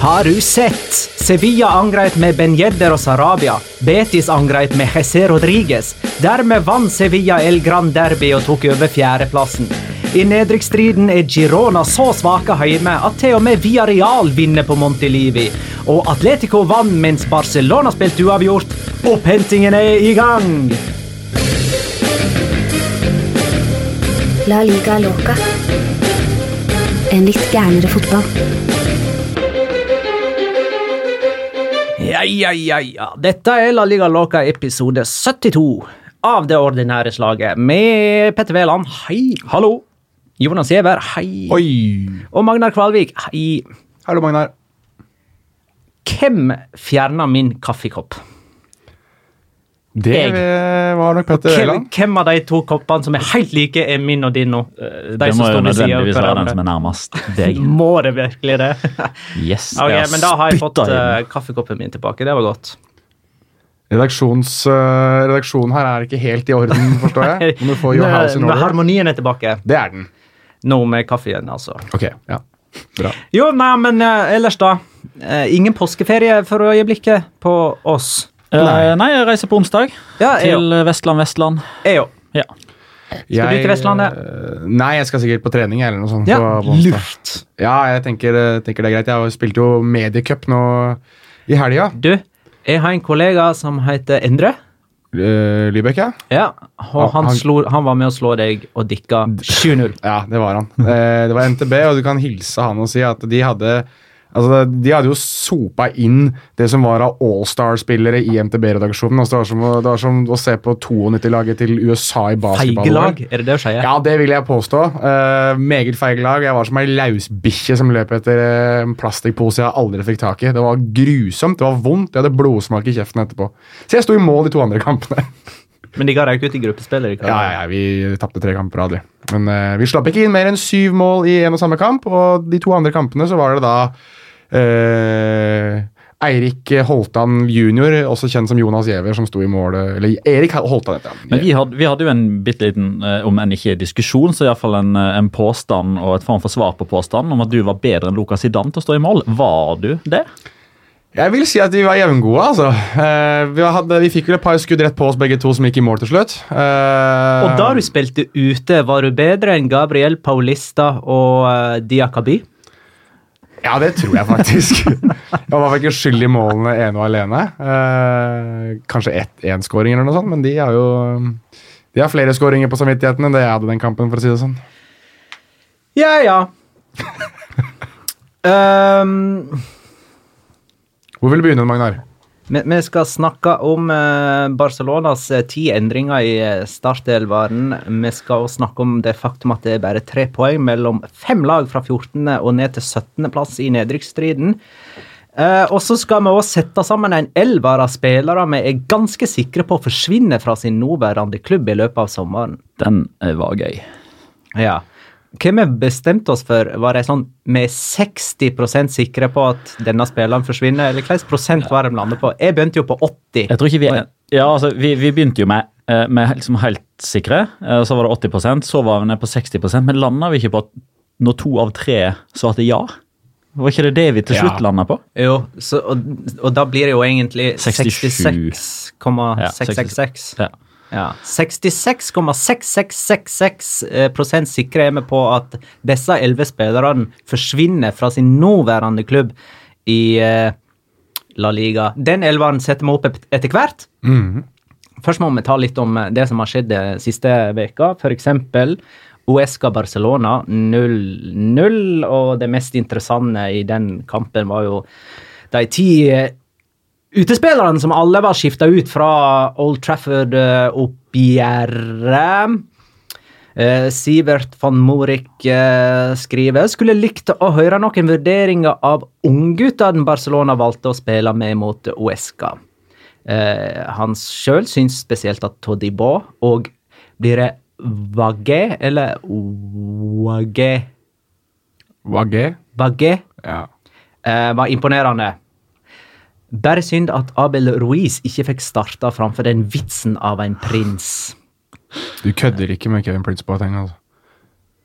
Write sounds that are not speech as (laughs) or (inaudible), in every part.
Har du sett? Sevilla angrep med Ben og Sarabia. Betis angrep med Jesse Rodriguez. Dermed vant Sevilla El Gran Derby og tok over fjerdeplassen. I nedrykksstriden er Girona så svake hjemme at til og med Villarreal vinner på Montelivi. Og Atletico vant mens Barcelona spilte uavgjort. Opphentingen er i gang! La liga loca. En litt gærnere fotball. Ja, ai, ai. ja. Dette er La Liga Loca episode 72 av Det ordinære slaget med Petter Wæland, hei. Hallo! Jonas Giæver, hei. Oi! Og Magnar Kvalvik, hei. Hallo, Magnar. Hvem fjerna min kaffekopp? Det Jeg. var nok Petter Hvem, hvem av de to koppene som er helt like, er min og din nå? De Det må jo nødvendigvis være den som er nærmest deg. (laughs) Må det virkelig det? (laughs) Yes, Ok, jeg men da har jeg fått uh, kaffekoppen min tilbake. Det var godt. Redaksjons, uh, redaksjonen her er ikke helt i orden, forstår jeg. (laughs) Må du får your house in order. Harmonien er tilbake. Det er den. Nå med kaffen, altså. Ok, ja. Bra. Jo, nei, men uh, ellers, da. Ingen påskeferie for øyeblikket på oss. Eh, Nei, jeg reiser på onsdag Ja, jeg til Vestland, Vestland. Jeg òg. Ja. Skal du til Vestlandet? eh, Nei, jeg skal sikkert på trening eller noe sånt. Ja, på, på onsdag. lurt. Ja, jeg tenker, eh, tenker det er greit. Jeg spilte jo mediecup nå i helga. Du, jeg har en kollega som heter Endre. Lybekk, ja. Ja, og han, han- slo, han var med å slå deg og dikka 7-0. (laughs) Ja, det var han. Eh, det var NTB, og du kan hilse han og si at de hadde Altså, De hadde jo sopa inn det som var av Allstar-spillere i MTB-redaksjonen. Altså, det, det var som å se på 92-laget til USA i basketball. Feigelag, er det det å si? Ja, det vil jeg påstå. Uh, meget feige lag. Jeg var som ei lausbikkje som løp etter eh, en plastikkpose jeg aldri fikk tak i. Det var grusomt, det var vondt, jeg hadde blodsmak i kjeften etterpå. Så jeg sto i mål de to andre kampene. (laughs) Men de ga deg ikke ut i gruppespillet? de Ja, ja, ja, Vi tapte tre kamper aldri. Men uh, vi slapp ikke inn mer enn syv mål i en og samme kamp, og de to andre kampene så var det da Eirik Holtan jr., også kjent som Jonas Giæver, som sto i målet. Eller Erik Holtan, heter han. Men vi hadde, vi hadde jo en bitte liten, eh, om enn ikke diskusjon, så iallfall en, eh, en påstand og et form for svar på påstanden om at du var bedre enn Lukas Zidane til å stå i mål. Var du det? Jeg vil si at vi var jevngode, altså. Eh, vi, hadde, vi fikk vel et par skudd rett på oss begge to som gikk i mål til slutt. Eh, Og da du spilte ute, var du bedre enn Gabriel Paulista og uh, Diakaby? Ja, det tror jeg faktisk. (laughs) Han var ikke skyld i målene ene og alene. Eh, kanskje én skåring eller noe sånt, men de har jo de har flere skåringer på samvittigheten enn det jeg hadde den kampen, for å si det sånn. Ja, ja. um, (laughs) Hvor vil du begynne, Magnar? Vi, skal snakke om eh, Barcelonas eh, ti endringer i uh, startelveren. Vi skal også snakke om det faktum at det er bare tre poeng mellom fem lag fra 14. og ned til 17. plass i nedrykksstriden. Eh, og så skal vi også sette sammen en elver av spillere vi er ganske sikre på forsvinner fra sin nåværende klubb i løpet av sommeren. Den eh, var gøy. Ja. Hva vi bestemte oss for, var det sånn vi er 60% sikre på at denne spilleren forsvinner, eller hvilken prosent var de landet på? Jeg begynte jo på 80. Jeg tror ikke vi Ja, altså, vi, vi begynte jo med, eh, med liksom helt sikre, eh, så var det 80% så var vi nede på 60% men landa vi ikke på at når to av tre svarte ja? Var ikke det det vi til slutt Ja. landa på? Jo, så, og, og da blir det jo egentlig 67. 66,666. Ja. Ja. 66,6666 eh, prosent sikre er vi på at disse elleve spillerne forsvinner fra sin nåværende klubb i eh, La Liga. Den elveren setter vi opp etter hvert. Først må vi ta litt om eh, det som har skjedd eh, siste veka. Eksempel Uesca Barcelona 0-0, og det mest interessante i den kampen var jo de ti utespillerne som alle var skifta ut fra Old Trafford-oppgjøret. opp. Eh, Sivert van Morik eh, skriver skulle likt å høre noen vurderinger av ungguttene Barcelona valgte å spille med mot Uesca. Eh, han sjøl syns spesielt at Todibo og blir det Vagé eller Wagé Wagé? Vagé Ja. eh, var imponerende. Bare synd at Abel Ruiz ikke fikk starta framfor den vitsen av en prins. Du kødder ikke med Kevin Prince Boateng, altså.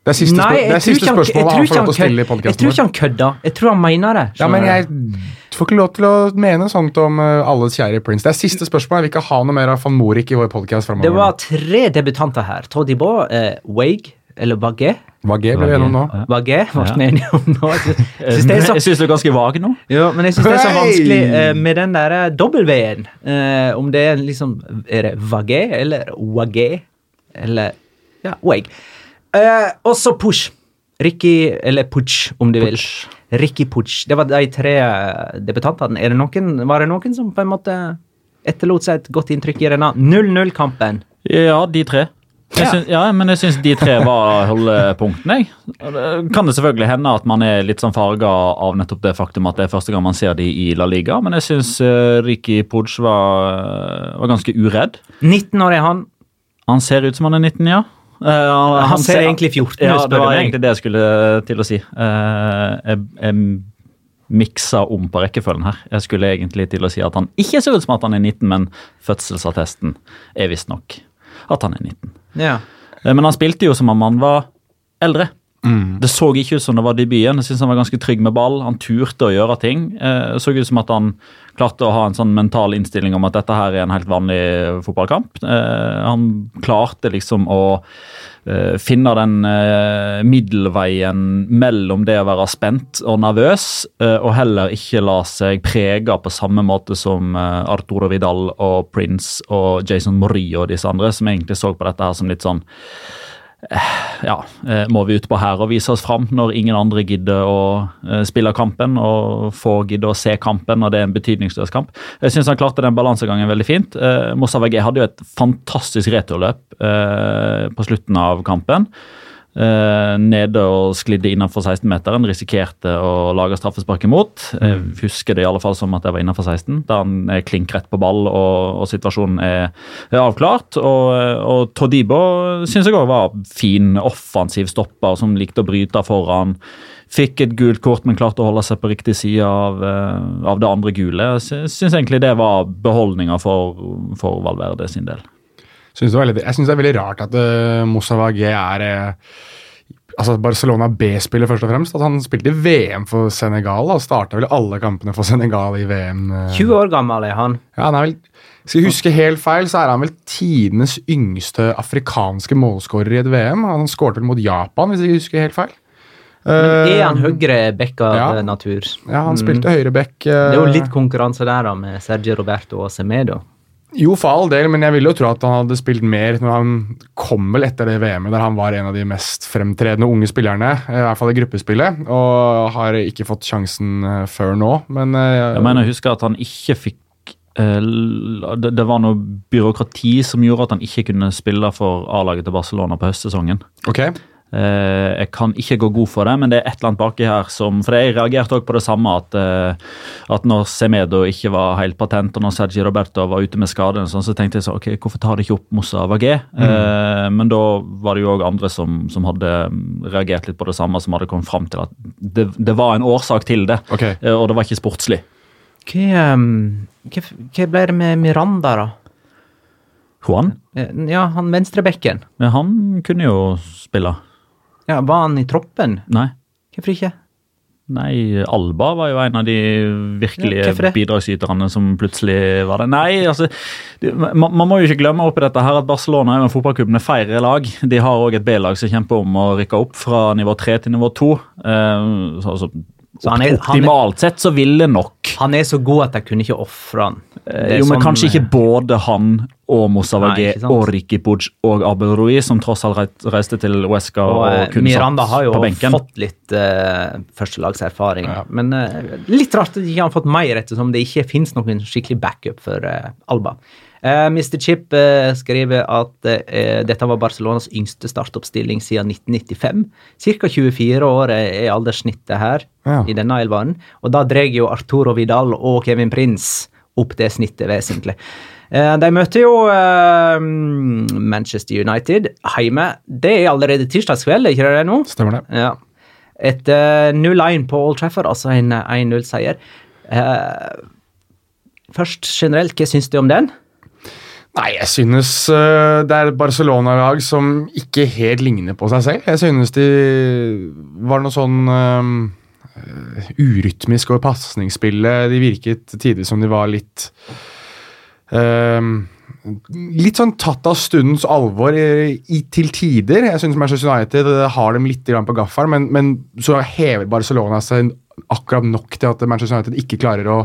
Det er siste, Nei, det er siste han- spørsmålet han får lov til å stille i podkasten. Jeg tror ikke han kødda. Jeg tror han mener det. Ja, men jeg får ikke lov til å mene sånt om uh, alles kjære Prince. Det er siste spørsmål. Jeg vil ikke ha noe mer av van Morik i vår podkast framover. Det var tre debutanter her. Todibo, eh, Wage, eller Vagé. Wagé ble vi gjennom nå. Vagé ble vi enige om nå. (laughs) Jeg synes det er så Jeg syns du er ganske vag nå. Ja, men jeg syns det er så vanskelig uh, med den derre W-en. Uh, om det er liksom Er det vagé eller wagé? Eller ja, wag. Uh, og så push. Ricky, eller Putsch, om du vil. Ricky Putsch. Det var de tre eh, debutantene. Er det noen, var det noen som på en måte etterlot seg et godt inntrykk i denne 0-0-kampen? Ja, de tre. Ja. syns, ja, men jeg syns de tre var holdepunktene. Kan det selvfølgelig hende at man er litt sånn farga av nettopp det faktum at det er første gang man ser de i La Liga, men jeg syns Riki Pudge var, var ganske uredd. 19 år er han. Han ser ut som han er 19, ja. Uh, han, Han ser egentlig 14 ut, Ja, spør det var meg. egentlig det jeg skulle til å si. Uh, jeg, jeg miksa om på rekkefølgen her. Jeg skulle egentlig til å si at han ikke ser ut som at han er 19, men fødselsattesten er visstnok at han er 19. Ja. Eh, Men han spilte jo som om han var eldre. Det så ikke ut som det var debuten. Jeg synes Han var ganske trygg med ball. Han turte å gjøre ting. Eh, Det så ut som at han klarte å ha en sånn mental innstilling om at dette her er en helt vanlig fotballkamp. Eh, Han klarte liksom å eh, finne den middelveien mellom det å være spent og nervøs, og heller ikke la seg prege på samme måte som Arturo Vidal og Prince og Jason Morillo og disse andre, som egentlig så på dette her som litt sånn ja, eh, må vi ut på her og vise oss fram når ingen andre gidder å eh, spille kampen og få gidde å se kampen, og det er en betydningsløs kamp. Jeg syns han klarte den balansegangen veldig fint. Mossa VG hadde jo et fantastisk returløp eh, på slutten av kampen. Eh, nede og sklidde innenfor 16-meteren, risikerte å lage straffespark imot. Jeg husker det i alle fall som at jeg var innenfor 16, da han er klink rett på ball og, og situasjonen er, er avklart. Og, og Todibo syns jeg òg var fin, offensiv stopper som likte å bryte foran. Fikk et gult kort, men klarte å holde seg på riktig side av, eh, av det andre gule. Syns egentlig det var beholdninga for, for Valverde sin del. Synes veldig, jeg syns det er veldig rart at uh, Moussa Wagé er uh, altså Barcelona B-spiller, først og fremst. At han spilte VM for Senegal. og Starta vel alle kampene for Senegal i VM. eh. 20 år gammel er han. Ja, han er vel, Skal jeg huske helt feil, så er han vel tidenes yngste afrikanske målskårer i et VM. Han skåret vel mot Japan, hvis jeg ikke husker helt feil. Men Eh, er han høyre back av ja. eh, natur? Ja, han Mm. spilte Uh, Det er jo litt konkurranse der da, med Sergio Roberto og Semedo. Jo, for all del, men jeg ville jo tro at han hadde spilt mer når han kom vel etter det VM-et, der han var en av de mest fremtredende unge spillerne, eh, i hvert fall i gruppespillet, og har ikke fått sjansen eh, før nå, men eh, Jeg mener, jeg husker at han ikke fikk det, var noe byråkrati som gjorde at han ikke kunne spille for A-laget til Barcelona på høstsesongen. Ok, Eh, jeg kan ikke gå god for det, men det er et eller annet baki her som For jeg reagerte også på det samme, at, uh, at når Semedo ikke var helt patent, og når Sergi Roberto var ute med skade, sånn, så tenkte jeg så, ok, hvorfor tar de ikke opp Moussa Wagé? Eh, men da var det jo òg andre som, som hadde mm, reagert litt på det samme, som hadde kommet fram til at det, det var en årsak til det, okay. og det var ikke sportslig. Hva, um, hva, hva ble det med Miranda, da? Juan, Ja, han venstrebekken. ja, han kunne jo spille. Ja, var han i troppen? Nei. Hvorfor ikke? Nei, Alba var jo en av de virkelige Ja, bidragsyterne som plutselig var det. Nei, altså, man, man må jo ikke glemme oppi dette her at Barcelona er jo en fotballklubb med færre lag. De har òg et B-lag som kjemper om å rykke opp fra nivå tre til nivå to. Eh, altså, Så han er- han optimalt sett så ville nok Han er så god at jeg kunne ikke ofre han. Eh, Jo, men sånn, kanskje ikke både han og sant. og Ricky Puig og Abel Ruiz, som tross alt reiste til Huesca Og, og, eh, kunne Miranda satt har jo fått litt uh, førstelagserfaring. Men eh, litt rart at de ikke har fått mer, ettersom det ikke finnes noen skikkelig backup for eh, Alba. Eh, Mr. Chip eh, skriver at eh, dette var Barcelonas yngste startoppstilling siden 1995. Ca. 24 år er er alderssnittet her Ja. i denne elvaren. Og da drar jo Arturo Vidal og Kevin Prince opp det snittet vesentlig. De møter jo Manchester United hjemme. Det er allerede tirsdagskveld, ikke det nå? Stemmer det. Ja. Etter 0-1 på Old Trafford, altså en 1-0-seier. Eh, først generelt, hva syns du om den? Nei, jeg synes øh, det er et Barcelona-lag som ikke helt ligner på seg selv. Jeg synes de var noe sånn øh, urytmisk over pasningsspillet. De virket tidlig som de var litt øh, Litt sånn tatt av stundens alvor i, i, til tider. Jeg synes Manchester United har dem litt på gaffelen, men, men så hever Barcelona seg akkurat nok til at Manchester United ikke klarer å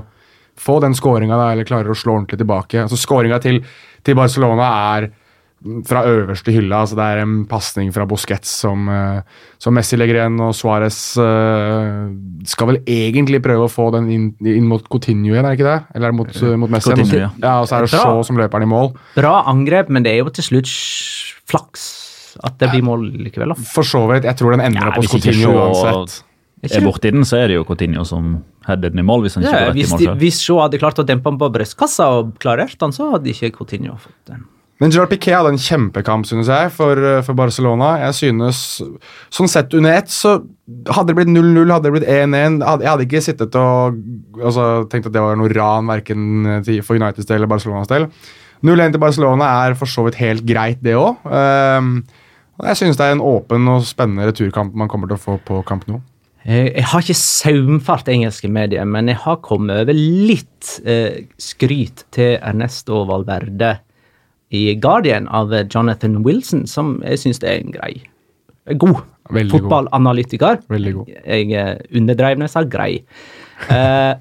få den skåringa eller klarer å slå ordentlig tilbake. Altså Skåringa til, til Barcelona er fra øverste hylla. altså Det er en pasning fra Busquets som, eh, som Messi legger igjen, og Suárez eh, skal vel egentlig prøve å få den inn, inn mot Coutinho igjen, er det ikke det? Eller er mot, eh, mot Messi? Coutinho, ja. ja. Og så er det Shaw som løper den i mål. Bra angrep, men det er jo til slutt flaks at det blir mål likevel. da. For så vidt. Jeg tror den ender Ja, opp hos Coutinho Shaw uansett. er borti den, så er det jo Coutinho som header den i mål. hvis han ikke Ja, går rett i mål selv. hvis Shaw hadde klart å dempe han på brystkassa og klarert han, så hadde ikke Coutinho fått den. Men Gerard Piquet hadde en kjempekamp synes jeg, for, eh, for Barcelona. Jeg synes, Sånn sett under ett så hadde det blitt 0-0, hadde det blitt 1-1 Jeg hadde ikke sittet og altså, tenkt at det var noe ran verken for Uniteds del eller Barcelonas del. 0-1 til Barcelona er for så vidt helt greit, det òg. jeg synes det er en åpen og spennende returkamp man kommer til å få på Camp Nou. Jeg, jeg har ikke saumfart engelske medier, men jeg har kommet over litt eh, skryt til Ernesto Valverde i Guardian av eh, Jonathan Wilson, som jeg syns er en grei God Veldig god. fotballanalytiker. Veldig god. Jeg eh, underdrev når jeg sa grei. (laughs) Eh,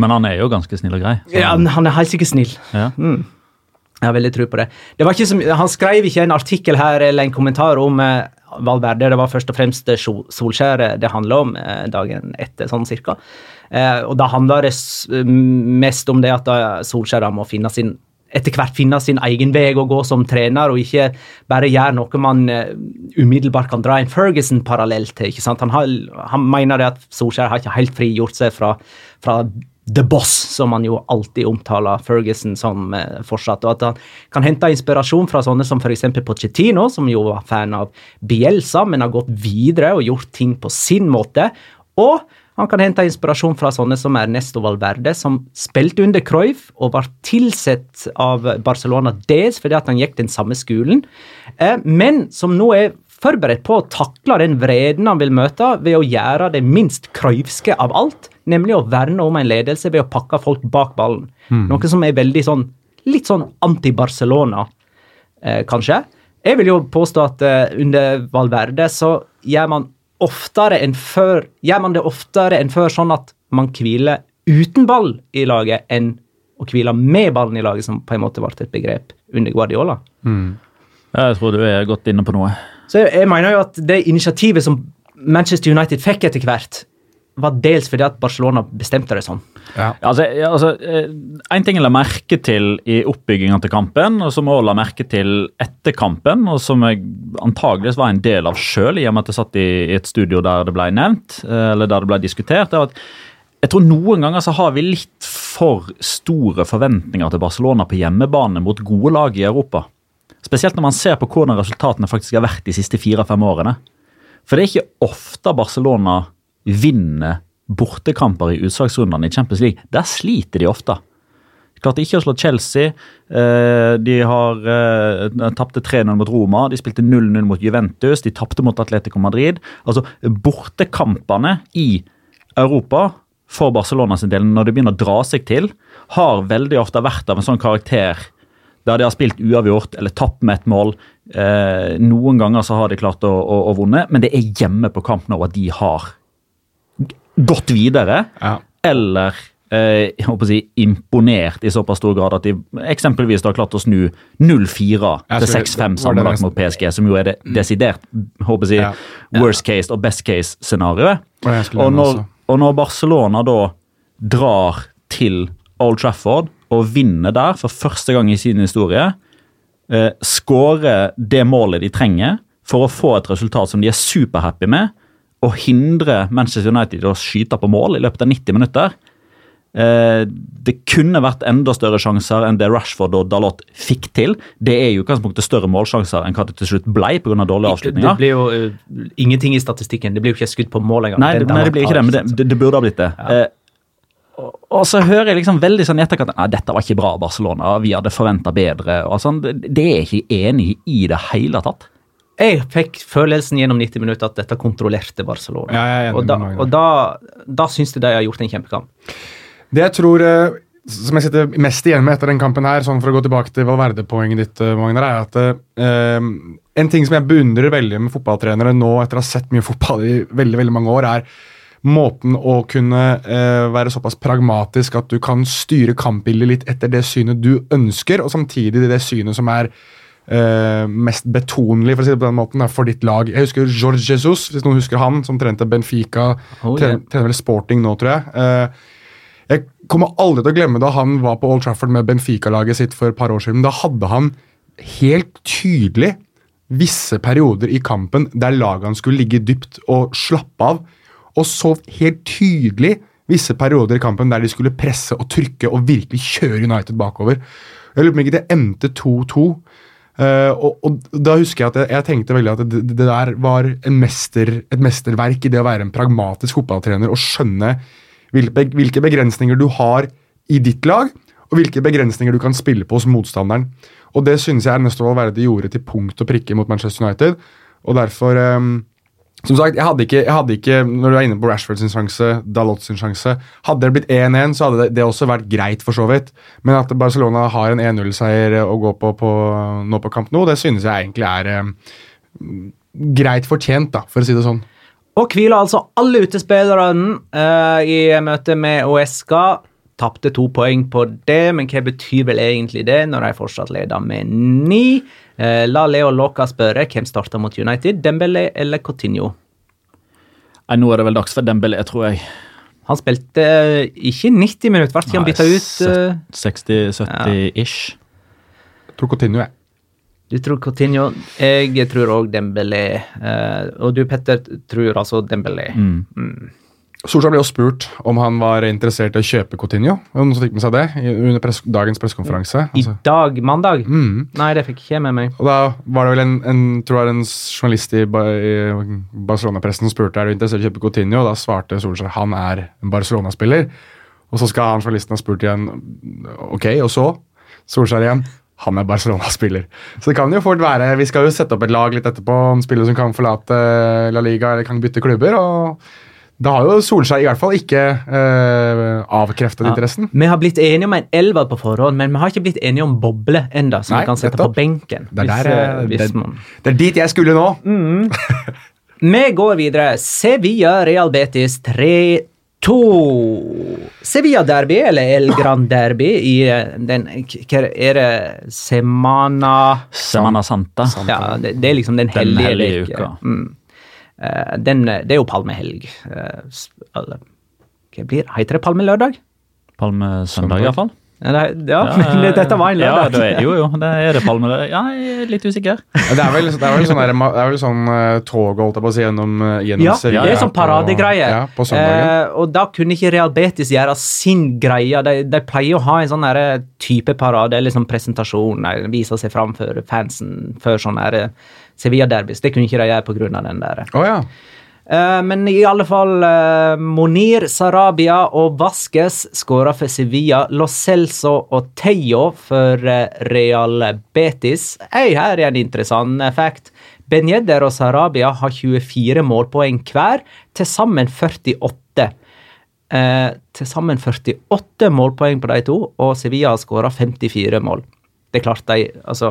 Men han er jo ganske snill og grei. ja, han er helt sikkert snill. Ja. Jeg har veldig tro på det. det var ikke så, han skrev ikke en artikkel her eller en kommentar om eh, Valverde. Det var først og fremst Solskjær det handla om eh, dagen etter, sånn cirka. Eh, og da handla det mest om det at Solskjær må finne sin etter hvert finne sin egen vei å gå som trener, og ikke bare gjøre noe man eh, umiddelbart kan dra en Ferguson-parallell til. ikke sant? Han, har, han mener det at Solskjær har ikke helt frigjort seg fra, fra The Boss, som han jo alltid omtaler Ferguson som eh, fortsatt. Og at han kan hente inspirasjon fra sånne som f.eks. Pochettino, som jo var fan av Bielsa, men har gått videre og gjort ting på sin måte. Og han kan hente inspirasjon fra sånne som Ernesto Valverde, som spilte under Cruyff og var tilsett av Barcelona dels fordi at han gikk den samme skolen, eh, men som nå er forberedt på å takle den vreden han vil møte, ved å gjøre det minst Cruyffske av alt, nemlig å verne om en ledelse ved å pakke folk bak ballen. Noe som er veldig sånn litt sånn anti-Barcelona, eh, kanskje. Jeg vil jo påstå at eh, under Valverde så gjør man oftere enn før Gjør man det oftere enn før, sånn at man hviler uten ball i laget, enn å hvile med ballen i laget, som på en måte ble et begrep under Guardiola? Jeg tror du er godt inne på noe. Så jeg, jeg mener jo at det initiativet som Manchester United fikk etter hvert, var dels fordi at Barcelona bestemte det sånn. Ja. Altså, ja, altså, eh, en ting jeg la merke til i oppbygginga til kampen, og som jeg også la merke til etter kampen, og som jeg antageligvis var en del av sjøl, i og med at jeg satt i, i et studio der det ble nevnt, eh, eller der det ble diskutert, det var at jeg tror noen ganger så har vi litt for store forventninger til Barcelona på hjemmebane mot gode lag i Europa. Spesielt når man ser på hvordan resultatene faktisk har vært de siste fire-fem årene. For det er ikke ofte Barcelona vinner bortekamper i utslagsrundene i Champions League. Der sliter de ofte. Klarte ikke å slå Chelsea. eh, De har uh, tapte 3-0 mot Roma. De spilte 0-0 mot Juventus. De tapte mot Atletico Madrid. Altså, Bortekampene i Europa for Barcelona sin del, når de begynner å dra seg til, har veldig ofte vært av en sånn karakter der de har spilt uavgjort eller tapt med et mål. Eh, noen ganger så har de klart å, å, å vunne, men det er hjemme på kamp nå at de har gått videre. Ja. Eller eh, jeg håper å si, imponert i såpass stor grad at de eksempelvis har klart å snu 0-4 til 6-5 sammenlagt mot PSG, som jo er det desidert håper jeg, Ja. worst case og best case-scenarioet. Og Og når, og når Barcelona da drar til Old Trafford og vinner der for første gang i sin historie, eh, skårer det målet de trenger for å få et resultat som de er superhappy med, og hindre Manchester United å skyte på mål i løpet av 90 minutter. Eh, det kunne vært enda større sjanser enn det Rashford og Dalot fikk til. Det er jo utgangspunktet større målsjanser enn hva det til slutt ble pga. dårlige avslutninger. Det blir jo uh, ingenting i statistikken. Det blir jo ikke skudd på mål engang. Nei, det, nei, det blir ikke det, men det, det, det burde ha blitt det. Eh, og, så hører jeg liksom veldig sånn i etterkant at dette var ikke bra, Barcelona. Vi hadde forventa bedre. og sånn. Det, det er jeg ikke enig i i det hele tatt. Jeg fikk følelsen gjennom 90 minutter at dette kontrollerte Barcelona. Ja, og da, og da, da syns jeg de har gjort en kjempekamp. Det jeg tror eh, som jeg sitter mest igjen med etter den kampen her, sånn for å gå tilbake til Valverde-poenget ditt, eh, Magnar, er at eh, en ting som jeg beundrer veldig med fotballtrenere nå, etter å ha sett mye fotball i veldig, veldig mange år, er måten å kunne eh, være såpass pragmatisk at du kan styre kampbildet litt etter det synet du ønsker, og samtidig det synet som er eh, mest betonelig for å si det på den måten, for ditt lag. Jeg husker George Jesus, hvis noen husker han, som trente Benfica. Oh, yeah. Trener vel Sporting nå, tror jeg. Eh, jeg kommer aldri til å glemme da han var på Old Trafford med Benfica-laget sitt for et par år siden. Da hadde han helt tydelig visse perioder i kampen der lagene skulle ligge dypt og slappe av, og så helt tydelig visse perioder i kampen der de skulle presse og trykke og virkelig kjøre United bakover. Jeg lurer på om ikke det endte 2-2. Eh, og, og da husker jeg at jeg, jeg tenkte veldig at det, det der var mester, et mesterverk i det å være en pragmatisk fotballtrener og skjønne hvilke, begrensninger du har i ditt lag, og hvilke begrensninger du kan spille på hos motstanderen. Og Det synes jeg Ernesto Valverde gjorde til punkt og prikke mot Manchester United. Og derfor ehm, Som sagt, jeg hadde, ikke, jeg hadde ikke Når du er inne på Rashford sin sjanse, Dalot sin sjanse Hadde det blitt 1-1, så hadde det, det også vært greit, for så vidt. Men at Barcelona har en 1-0-seier å gå på, på nå på kamp nå, det synes jeg egentlig er eh, greit fortjent, da, for å si det sånn. Og hviler altså alle utespillerne eh, i møte med OSK. Tapte to poeng på det, men hva betyr vel egentlig det når de fortsatt leder med ni? Eh, la Leo Loca spørre hvem starter mot United, Dembélé eller Coutinho? Nei, Nå er det vel dags for Dembélé, tror jeg. Han spilte eh, ikke 90 minutter, ble han bytta ut? eh, 60-70-ish. Jeg tror Coutinho, jeg. Du tror Coutinho, jeg tror òg Dembélé. Eh, og du, Petter, tror altså Dembélé. Solskjær ble jo spurt om han var interessert i å kjøpe det Noen som fikk med seg det under press, dagens pressekonferanse. I Altså. dag, mandag? Mm. Nei, det fikk ikke jeg med meg. Og da var det vel en, en, tror jeg en journalist i, i Barcelona-pressen som spurte er du interessert i å kjøpe Coutinho, og da svarte Solskjær han er en Barcelona-spiller. Og så skal han journalisten ha spurt igjen ok, og så? Solskjær igjen. Han er Barcelona-spiller. Så det kan jo fort være Vi skal jo sette opp et lag litt etterpå om spillere som kan forlate La Liga eller kan bytte klubber. og da har jo Solskjær i hvert fall ikke eh, avkreftet interessen. Vi har blitt enige om en elver på forhånd, men vi har ikke blitt enige om boble enda, som Nei, vi kan sette nettopp. på benken. Det er, der, eh, eh, hvis det, man... det er dit jeg skulle nå. (laughs) Vi går videre. Sevilla Real Betis 3-2. Sevilla Derby, eller El Gran Derby, i eh, den Hva er det Semana Semana Santa. Ja, det, det er liksom den Den hellige, uka. uka. Mm. Eh, den, det er jo palmehelg. Eh, eller, hva blir Heter det palmelørdag? Palmesøndag, iallfall. Ja, det- ja, (laughs) men dette var en Ja, lørdag. det er, jo, jo, det er det palme... Ja, jeg er litt usikker. Det er vel, det er vel sånn, der, det er sånn eh, tog holdt jeg på å si, gjennom, eh, gjennom Ja, Sevilla det er sånn på- paradegreie. Ja, på. Eh, og da kunne ikke Real Betis gjøre sin greie. De, de pleier å ha en sånn type parade, eller sånn presentasjon. De viser seg fram for fansen før sånn derre Sevilla-derbys. Det kunne ikke de gjøre pga. den der. Oh, ja. Eh, men i alle fall eh, Monir, Sarabia og Vasques skåra for Sevilla. Lo Celso og Teyo for eh, Real Betis. Hey, her er en interessant fact. Ben og Sarabia har 24 målpoeng hver, til sammen 48. Eh, til sammen 48 målpoeng på de to, og Sevilla har skåra 54 mål. Det er klart, de, altså,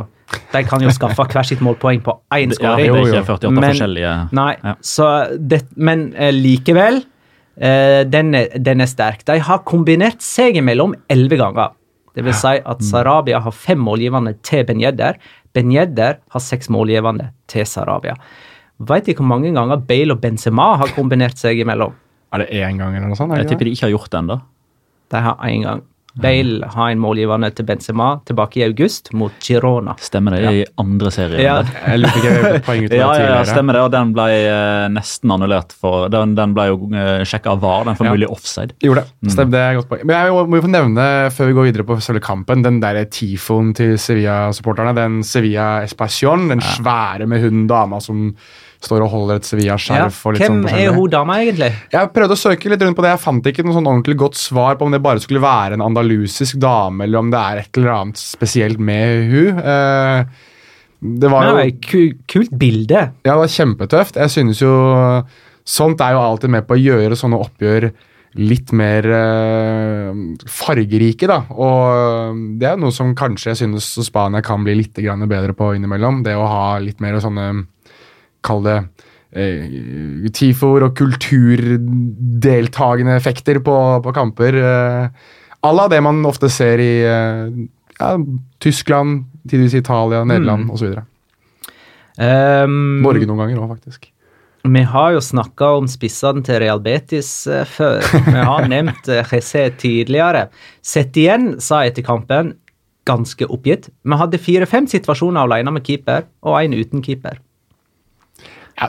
de kan jo skaffe hver sitt målpoeng på én Ja, skåring. det er ikke 48 Men- forskjellige Nei, Ja. så det, men eh, likevel eh, den, er, den er sterk. De har kombinert seg imellom elleve ganger. Det vil si at Sarabia har fem målgivende til Benjedder. Benjedder har seks målgivende til Sarabia. Vet de hvor mange ganger Bale og Benzema har kombinert seg imellom? Er det én gang eller noe sånt? Jeg det tipper de ikke har gjort det ennå. De har én gang. Bale har en målgivende til Benzema tilbake i august mot Girona. Stemmer det? I andre serier. Ja. Jeg lurte ikke poeng ut Ja, ja, ja, stemmer det. Og den ble eh, nesten annullert. for Den, den ble jo uh, sjekka av VAR, den for Ja. mulig offside. Gjorde det. Stemmer, det er godt poeng. Men jeg må jo få nevne, før vi går videre på selve kampen, den der tifoen til Sevilla-supporterne. Den Sevilla Espacion, den svære med hun dama som står og holder et Sevilla-skjerf. litt Hvem sånn er hun dama, egentlig? Jeg prøvde å søke litt rundt på det. Jeg fant ikke noe sånn ordentlig godt svar på om det bare skulle være en andalusisk dame, eller om det er et eller annet spesielt med hun. Eh, det var jo kult bilde. Ja, det var kjempetøft. Jeg synes jo Sånt er jo alltid med på å gjøre sånne oppgjør litt mer øh, fargerike, da. Og det er noe som kanskje jeg synes Spania kan bli litt bedre på innimellom. Det å ha litt mer sånne Kall det eh, TIFOR og kulturdeltagende effekter på, på kamper. Eh, à la det man ofte ser i eh, ja, Tyskland, tidvis Italia, Nederland Mm. osv. Um, Norge noen ganger òg, faktisk. Vi har jo snakka om spissene til Real Betis eh, før. Vi har (laughs) nevnt Jesse tidligere. Sett igjen, sa etter kampen, ganske oppgitt. Vi hadde fire-fem situasjoner alene med keeper, og én uten keeper.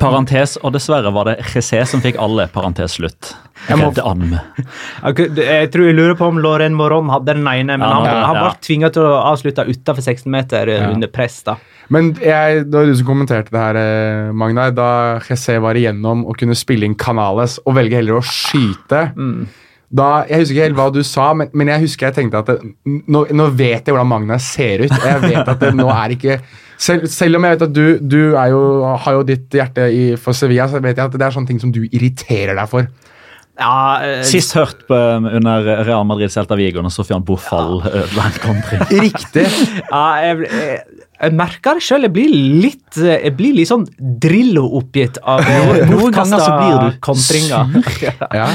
Parentes, og dessverre var det José som fikk alle. Parentes slutt. Jeg må- Jeg tror jeg lurer på om Lauren Moron hadde den ene, men Ja, han, han ja. ble tvinga til å avslutte utafor 16 meter eh, Ja. under press. da. Men jeg, det var du som kommenterte det her, eh, Magnar. Da José var igjennom og kunne spille inn Canales og velge heller å skyte da, Jeg husker ikke helt hva du sa, men, men jeg husker jeg tenkte at det, nå, nå vet jeg hvordan Magnar ser ut. og Jeg vet at det nå er ikke selv, selv om jeg vet at du, du er jo, har jo ditt hjerte i, for Sevilla, så vet jeg at det er sånne ting som du irriterer deg for. Ja, eh, Sist hørt på, under Real Madrid Celta Vigo når Sofian Bofall ødela en kontring. (laughs) Riktig. ja, jeg, jeg, jeg merker det sjøl. Jeg blir litt eh, Jeg blir litt sånn Drillo-oppgitt av (laughs) eh, Noen ganger så blir du kontringer. (laughs) Ja.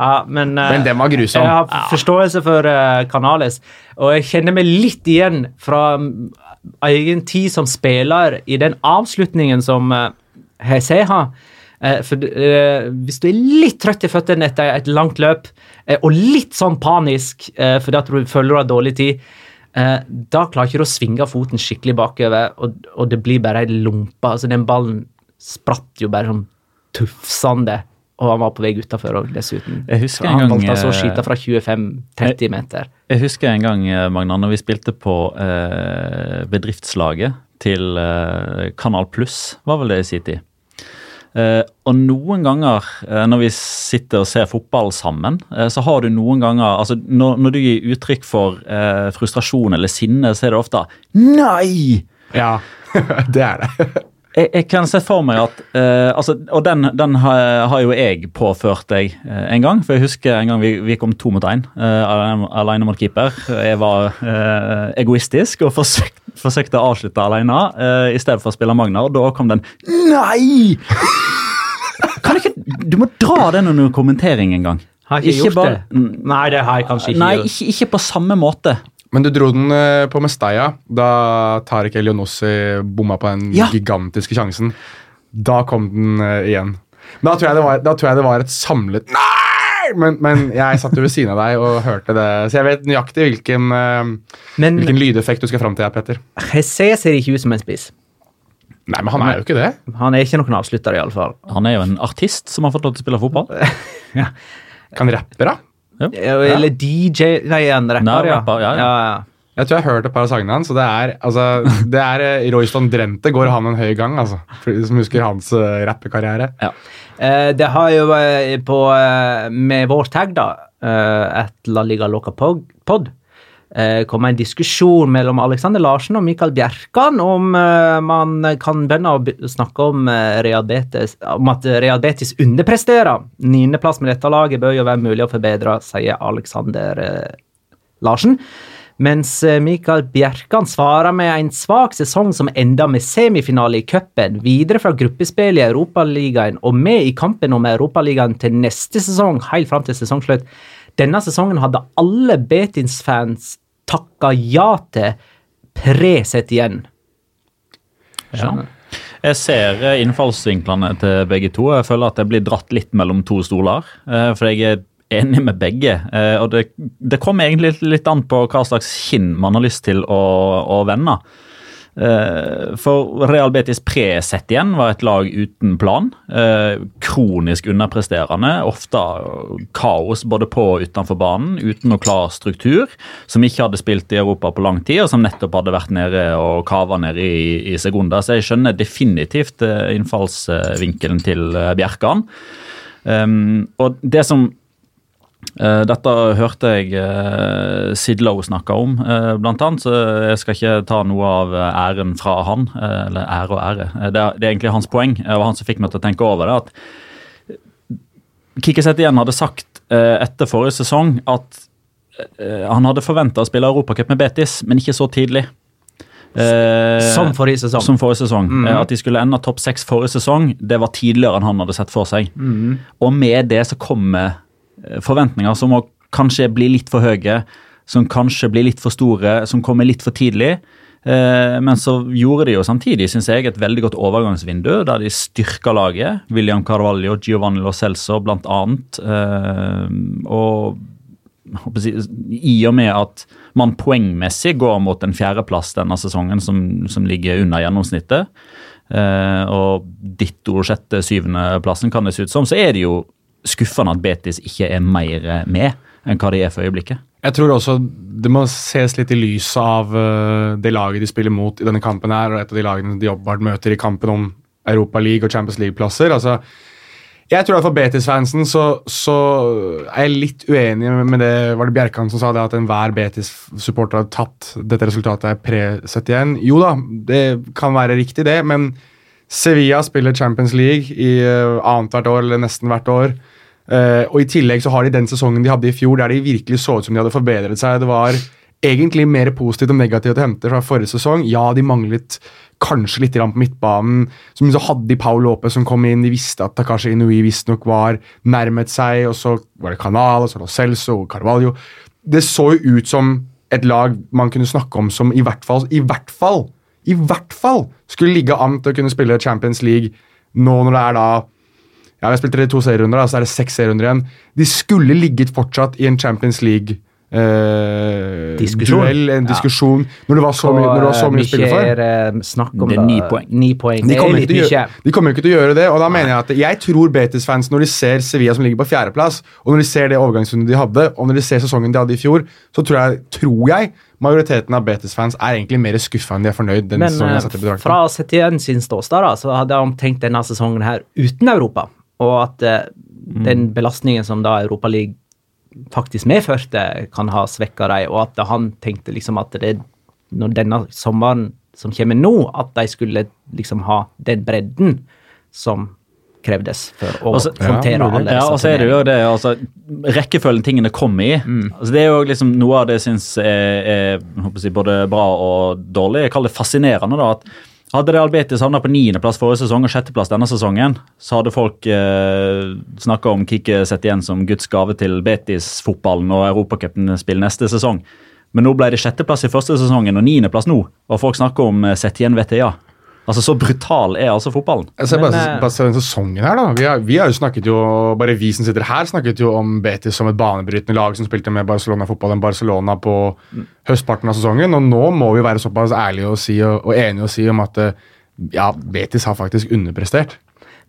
Ja, men, eh, Men den var grusom. Jeg har forståelse for uh, Canales, og jeg kjenner meg litt igjen fra egen tid som spiller i den avslutningen som uh, Hesse har. Eh, for eh, Hvis du er litt trøtt i føttene etter et langt løp, eh, og litt sånn panisk eh, fordi at du føler du har dårlig tid, eh, da klarer ikke du å svinge foten skikkelig bakover, og det blir bare ei lompe. Altså, den ballen spratt jo bare sånn tufsende, og han var på vei utafor òg, dessuten. Jeg husker en en han gang, valgte altså å eh, skyte fra 25-30 meter. Jeg husker en gang eh, Magna, når vi spilte på eh, bedriftslaget til eh, Kanal Pluss, var vel det i sin tid. Eh, og noen ganger eh, når vi sitter og ser fotball sammen, så har du noen ganger altså Når, når du gir uttrykk for frustrasjon eller sinne, så er det ofte Nei! Ja, (laughs) det er det. Jeg, jeg kan se for meg at uh, altså, Og den, den har, har jo jeg påført deg uh, en gang. For jeg husker en gang vi, vi kom to mot én uh, alene, alene mot keeper. Jeg var eh, egoistisk og forsøkte, forsøkte å avslutte alene i stedet for å spille Magnar. og da kom den Nei! Kan ikke Du må dra den under kommentering en gang. Har ikke, Ikke gjort bare- det. Nei, det har jeg kanskje ikke Nei, ikke, ikke på samme måte. Men du dro den eh, på Mestalla da Tariq Elionossi bomma på den Ja. gigantiske sjansen. Da kom den eh, igjen. Da tror, jeg det var, da tror jeg det var et samlet Nei! Men, men jeg satt jo ved siden av deg og hørte det, så jeg vet nøyaktig hvilken, eh, Men hvilken lydeffekt du skal fram til, her, Petter. Jesse ser ikke ut som en spiss. Nei, men han er jo ikke det. Han er ikke noen avslutter, iallfall. Han er jo en artist som har fått lov til å spille fotball. (laughs) Kan rappe, da? Eller DJ Nei, en rapper, Nei, ja. rapper, ja, ja. ja. Jeg tror jeg har hørt et par av sangene hans, det er, altså, (laughs) det er eh, Royston Drenthe går han en høy gang, altså. For de som husker hans uh, rappekarriere. Eh, det har jo eh, på Med vår tag, da, eh, et La Liga Loca pod, eh, en diskusjon mellom Alexander Larsen og Mikael Bjerkan om eh, man kan begynne å snakke om, eh, Betis, om at Real Betis underpresterer. Niendeplass med dette laget bør jo være mulig å forbedre, sier Alexander Larsen. Mens Mikael Bjerkan svarer med en svak sesong som enda med semifinale i cupen, videre fra gruppespill i Europaligaen og med i kampen om Europaligaen til neste sesong, helt fram til sesongslutt. Denne sesongen hadde alle Betins-fans takka ja til pre-sett igjen. Ja. Jeg ser eh, innfallsvinklene til begge to. Jeg føler at jeg blir dratt litt mellom to stoler. eh, For jeg er enig med begge. eh, Og det, det kommer egentlig litt an på hva slags kinn man har lyst til å, å vende. Eh, For Real Betis pre-sett igjen var et lag uten plan. eh, Kronisk underpresterende. Ofte kaos både på og utenfor banen, uten noe klar struktur. Som ikke hadde spilt i Europa på lang tid, og som nettopp hadde vært nede og kava nede i, i sekunder. Så jeg skjønner definitivt eh, innfallsvinkelen til Bjerkan. Um, og det som Eh, dette hørte jeg uh, Sidlow snakke om, eh, blant annet, så jeg skal ikke ta noe av eh, æren fra han. eh, eller ære og ære. Eh, det, er, det er egentlig hans poeng, eh, og han som fikk meg til å tenke over det. at Kikkiset igjen hadde sagt eh, etter forrige sesong at eh, han hadde forventa å spille Europacup med Betis, men ikke så tidlig. Eh, Som forrige sesong. Som forrige sesong. Eh, At de skulle ende topp seks forrige sesong, det var tidligere enn han hadde sett for seg. Og med det så kommer eh, forventninger som må kanskje bli litt for høye, som kanskje blir litt for store, som kommer litt for tidlig. Eh, men så gjorde de jo samtidig synes jeg, et veldig godt overgangsvindu, der de styrka laget. William Carvalho, Giovanni Lo Celso annet. Eh, og i og med at man poengmessig går mot en fjerdeplass denne sesongen som, som ligger under gjennomsnittet, eh, og ditto sjette-syvendeplassen kan det se ut som, så er det jo skuffende at Betis ikke er mer med enn hva de er for øyeblikket. Jeg tror også det må ses litt i lys av eh, det laget de spiller mot i denne kampen her, og et av de lagene de åpenbart møter i kampen om Europa League og Champions League-plasser. altså jeg tror at For Betis-fansen så, så er jeg litt uenig med det var det Bjerkan som sa det at enhver Betis-supporter hadde tatt dette resultatet pre-71. Jo da, det kan være riktig, det, men Sevilla spiller Champions League i uh, annethvert år eller nesten hvert år. Eh, og I tillegg så har de den sesongen de hadde i fjor, der de virkelig så ut som de hadde forbedret seg. Det var egentlig mer positivt og negativt å hente fra forrige sesong. Ja, de manglet kanskje litt på midtbanen. Som så hadde de Paul Lopez som kom inn. De visste at Takashi Inui visstnok var nærmet seg. Og så var det Canal, og så det Celso og Carvalho. Det så jo ut som et lag man kunne snakke om som i hvert fall, i hvert fall, i hvert fall skulle ligge an til å kunne spille Champions League nå når det er da ja, Vi har spilt i to serierunder, da, så er det seks serierunder igjen. De skulle ligget fortsatt i en Champions League eh, Diskusjon. duell, en Ja. diskusjon, når det var så mye, når det var så mye å spille for. er det snakk om Det er ni poeng. Ni poeng. De er kommer, jo ikke å ikke til å gjøre det, og da mener jeg at jeg tror Betis-fans, når de ser Sevilla som ligger på fjerdeplass, og når de ser det overgangsrundet de hadde, og når de ser sesongen de hadde i fjor, så tror jeg, tror jeg majoriteten av Betis-fans er egentlig mer skuffa enn de er fornøyd. den Men eh, fra Setien sin ståsted da, så hadde han tenkt denne sesongen her uten Europa. Og at eh, Mm. den belastningen som da Europa League faktisk medførte, kan ha svekka dem. Og at han tenkte liksom at det når denne sommeren som kommer nå, at de skulle liksom ha den bredden som krevdes for å Og håndtere Ja, alle Ja, og så er det jo det, altså, Rekkefølgen tingene kommer i. Altså, det er jo liksom noe av det jeg syns er, er jeg si, både bra og dårlig. Jeg kaller det fascinerende. da, at Hadde Real Betis havna på niendeplass forrige sesong og sjetteplass denne sesongen, så hadde folk eh, snakka om Kikki igjen som Guds gave til Betis-fotballen og Europacupen-spill neste sesong. Men nå ble det sjetteplass i første sesongen og niendeplass nå, og folk snakker om eh, Setien VTA. Altså, Så brutal er altså fotballen. Altså, Men, bare, eh, bare se den sesongen her, da. Vi har, vi har jo snakket jo, bare vi som sitter her, snakket jo om Betis som et banebrytende lag som spilte med Barcelona-fotball enn Barcelona på høstparten av sesongen. Og nå må vi være såpass ærlige og, si, og, og enige og si om at eh, ja, Betis har faktisk underprestert.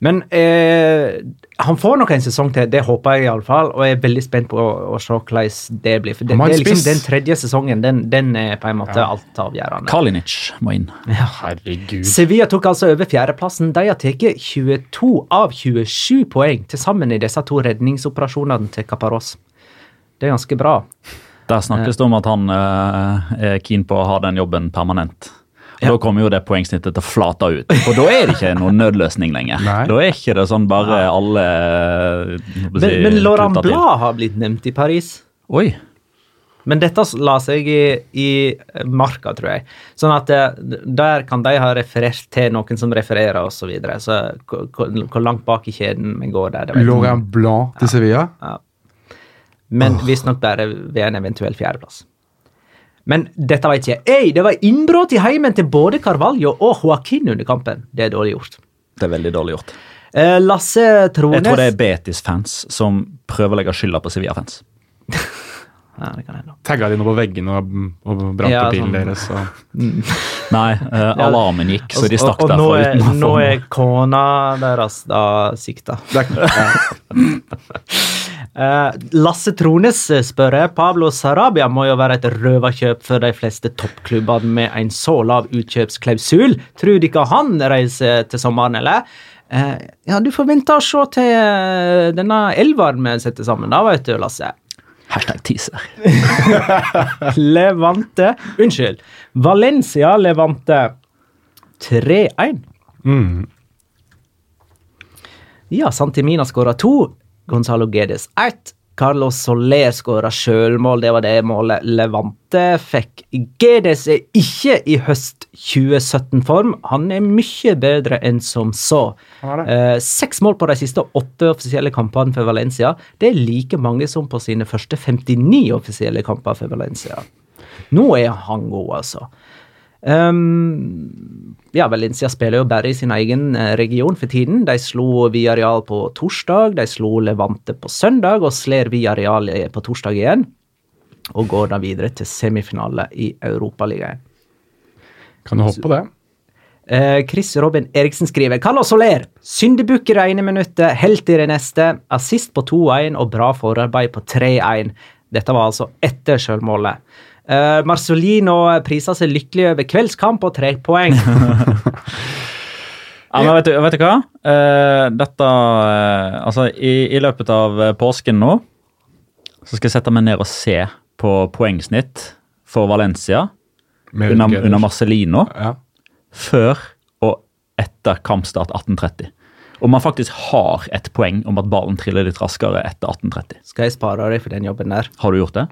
Men eh, han får nok en sesong til, det håper jeg iallfall. Og jeg er veldig spent på å, å se hvordan det blir. For det, det liksom den tredje sesongen, den, den er på en måte altavgjørende. Kalinic må inn. Herregud. Sevilla tok altså over fjerdeplassen. De har tatt 22 av 27 poeng til sammen i disse to redningsoperasjonene til Caparos. Det er ganske bra. Der snakkes det om at han uh, er keen på å ha den jobben permanent. Og Ja. Da kommer jo det poengsnittet til å flate ut. For da er det ikke noen nødløsning lenger. (laughs) Nei. Da er ikke det sånn bare alle eh, å Men, men Laurent Blad. Har blitt nevnt i Paris. Oi. Men dette la seg i, i marka, tror jeg. Sånn at eh, der kan de ha referert til noen som refererer, osv. Så, videre. så hvor, langt bak i kjeden vi går der. Laurent Blanc til Sevilla. Men visstnok bare ved en eventuell fjerdeplass. Men dette vet jeg. Ei, det var innbrudd i heimen til både Carvalho og Joaquin under kampen. Det er dårlig gjort. Det er veldig dårlig gjort. Eh, Lasse Trones Jeg tror det er Betis-fans som prøver å legge skylda på Sevilla-fans. (laughs) ja, det kan hende. Tagga de nå på veggene og, og brant Ja, opp bilen sånn. deres. Og. Nei, eh, (laughs) alarmen gikk, så de stakk og, og nå derfra er, nå er kona deres da sikta. (laughs) Eh, Lasse Trones spør spør Pablo Sarabia må jo være et røverkjøp for de fleste toppklubbene med en så lav utkjøpsklausul. Tror dere han reiser til sommeren, eller? Eh, ja, du får vente og se til eh, denne elveren vi setter sammen, da, vet du, Lasse. Hashtag teaser. (laughs) Levante Unnskyld. Valencia Levante 3-1. Ja, Santimina skåra to. Gonzalo Gedes 1 Carlos Soler skåra sjølmål. Det var det målet Levante fikk. Gedes er ikke i høst 2017-form. Han er mye bedre enn som så. Eh, seks mål på de siste åtte offisielle kampene for Valencia. Det er like mange som på sine første 59 offisielle kamper for Valencia. Nå er han god, altså. Um, ja, Valencia spiller jo bare i sin egen eh, region for tiden. De slo Villarreal på torsdag, de slo Levante på søndag og slår Villarreal på torsdag igjen. Og går da videre til semifinale i Europaligaen. Kan du hoppe på det? Uh, Chris Robin Eriksen skriver Carlos Soler. Syndebukk i det ene minuttet, helt i det neste. Assist på 2-1 og bra forarbeid på 3-1. Dette var altså etter selvmålet. Eh, Marcelino priser seg lykkelig over kveldskamp og tre poeng. (laughs) Ja, men vet du, vet du hva? Uh, dette uh, Altså, i, i løpet av påsken nå så skal jeg sette meg ned og se på poengsnitt for Valencia under, under Marcelino Ja. før og etter kampstart 1830. Om man faktisk har et poeng om at ballen triller litt raskere etter 1830. Skal jeg spare deg for den jobben der? Har du gjort det?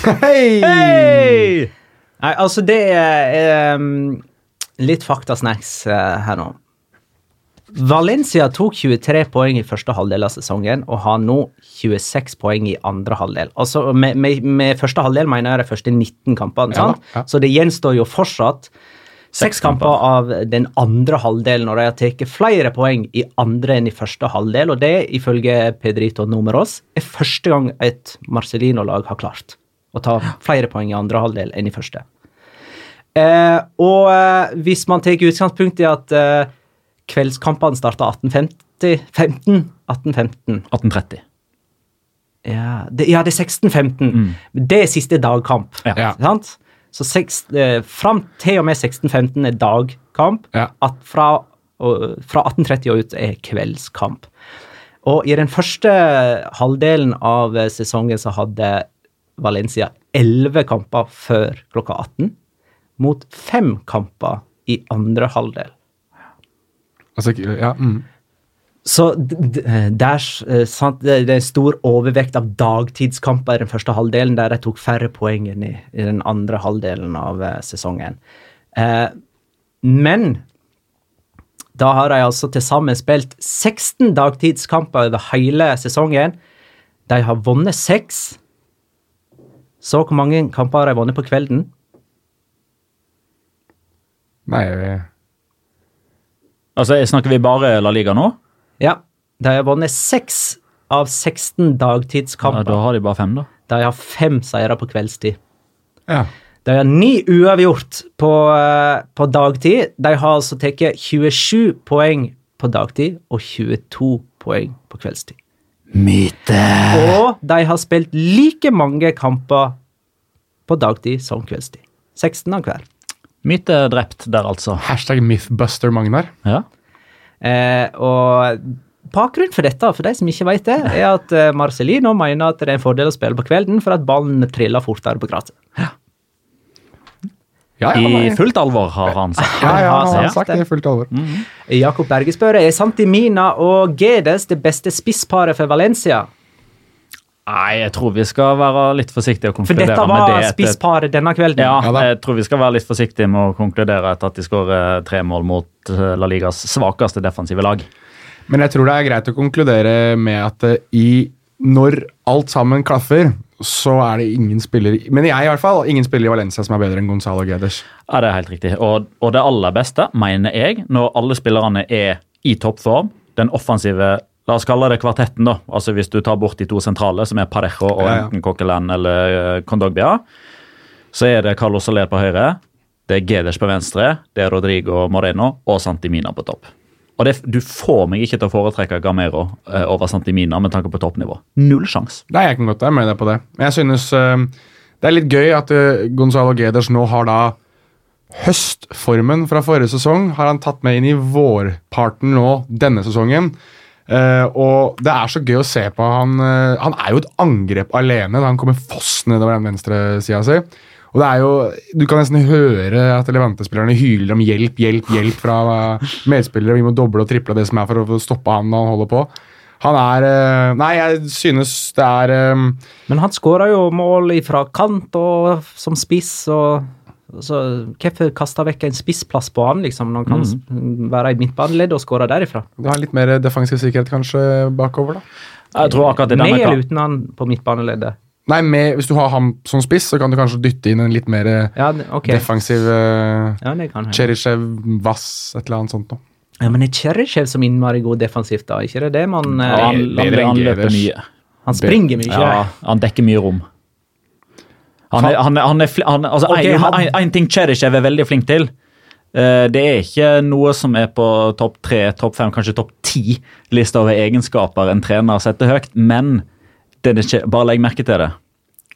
Hei! Nei, altså, det er um, litt faktasnacks uh, her nå. Valencia tok 23 poeng i første halvdel av sesongen og har nå 26 poeng i andre halvdel. Altså, med, med, med første halvdel mener jeg de første 19 kampene, Ja, sant? ja. så det gjenstår jo fortsatt seks kamper av den andre halvdelen, og de har tatt flere poeng i andre enn i første halvdel, og det, ifølge Pedrito Numeros, er første gang et Marcelino-lag har klart å ta flere poeng i andre halvdel enn i første. Eh, og eh, hvis man tar utgangspunkt i at eh, kveldskampene starta 1850 15, 1815 1830. ja det, ja, det er 1615. Det er siste dagkamp. Ja. Ja. Sant? Så seks, eh, fram til og med 1615 er dagkamp. Ja. At fra, og, fra 1830 og ut er kveldskamp. Og i den første halvdelen av eh, sesongen så hadde Valencia 11 kamper før klokka 18, mot fem kamper i andre halvdel. Altså, ja, mm. Så der, eh, sant, det er en stor overvekt av dagtidskamper i den første halvdelen, der de tok færre poeng enn i, i den andre halvdelen av eh, sesongen. Eh, Men da har de altså til sammen spilt 16 dagtidskamper over hele sesongen. De har vunnet seks. Så hvor mange kamper har de vunnet på kvelden? Nei, Altså, Snakker vi bare La Liga nå? Ja, de har vunnet seks av 16 Ja, da har de bare fem, da. De har fem seire på kveldstid. ja. De har ni uavgjort på, eh, på dagtid. De har altså tatt 27 poeng på dagtid og 22 poeng på kveldstid. Myte! Og de har spilt like mange kamper på dagtid som kveldstid. 16 av hver. Myte drept der, altså. Hashtag Mythbuster Magnar. Ja. Eh, og bakgrunnen for dette, for de som ikke vet det, er at eh, Marcelino mener at det er en fordel å spille på kvelden for at ballen triller fortere på gresset. Ja, ja, I fullt alvor, har han sagt. ja, ja, han har sagt det i fullt alvor. Jakob Berge spør er Santimina og Gedes det beste spissparet for Valencia. Nei, jeg tror vi skal være litt forsiktige og For konkludere dette med var det. spissparet denne kvelden. Ja, Ja jeg tror vi skal være litt forsiktige med å konkludere etter at de skårer tre mål mot eh, La Ligas svakeste defensive lag. Men jeg tror det er greit å konkludere med at eh, i, når alt sammen klaffer, så er det ingen spiller Men jeg i hvert fall, ingen spiller i Valencia som er bedre enn Gonzalo Guedes. Ja, det er helt riktig. Og, og det aller beste, mener jeg, når alle spillerne er i toppform, den offensive La oss kalle det kvartetten, da. Altså Hvis du tar bort de to sentrale, som er Parejo og Ja, ja. enten Coquelin eller Condogbia, Kondogbia, så er det Carlos Soler på høyre, det er Gedes på venstre, det er Rodrigo Moreno og Santimina på topp. Og det, Du får meg ikke til å foretrekke Gamero uh, over Santimina med tanke på toppnivå. Null sjanse. Jeg kan godt være med deg på det. Men jeg synes uh, det er litt gøy at uh, Gonzalo Geders nå har da høstformen fra forrige sesong har han tatt med inn i vårparten nå denne sesongen. Uh, og det er så gøy å se på. Han, Uh, han er jo et angrep alene da han kommer fossende nedover den venstre sida si. Og det er jo, Du kan nesten høre at Levante-spillerne hyler om hjelp, hjelp, hjelp fra medspillere. Vi må doble og triple det som er for å stoppe han når han holder på. Han er eh, Nei, jeg synes det er um, Men han skåra jo mål fra kant og som spiss, og så hvorfor kaste vekk en spissplass på han, liksom, når han kan mm. være i midtbaneledd og skåre derifra? Du har litt mer defensiv sikkerhet kanskje bakover, da. Jeg tror akkurat det der Med denne eller uten han på midtbaneleddet? Nei, med, hvis du har ham som spiss, så kan du kanskje dytte inn en litt mer eh, Ja, okay. ok. defensiv uh, Ja. Cherishev, Vass, et eller annet sånt noe. Ja, men er Cherishev som innmari god defensivt, da? Ikke det det man ja, eh, han, han, han løper mye. Han springer mye. Ja, han dekker mye rom. Han er, han er, han er, altså, okay, en, han- en, en ting Cherishev er veldig flink til. eh, det er ikke noe som er på topp tre, topp fem, kanskje topp ti lista over egenskaper en trener setter høyt, men Dennis Che- bare legg merke til det.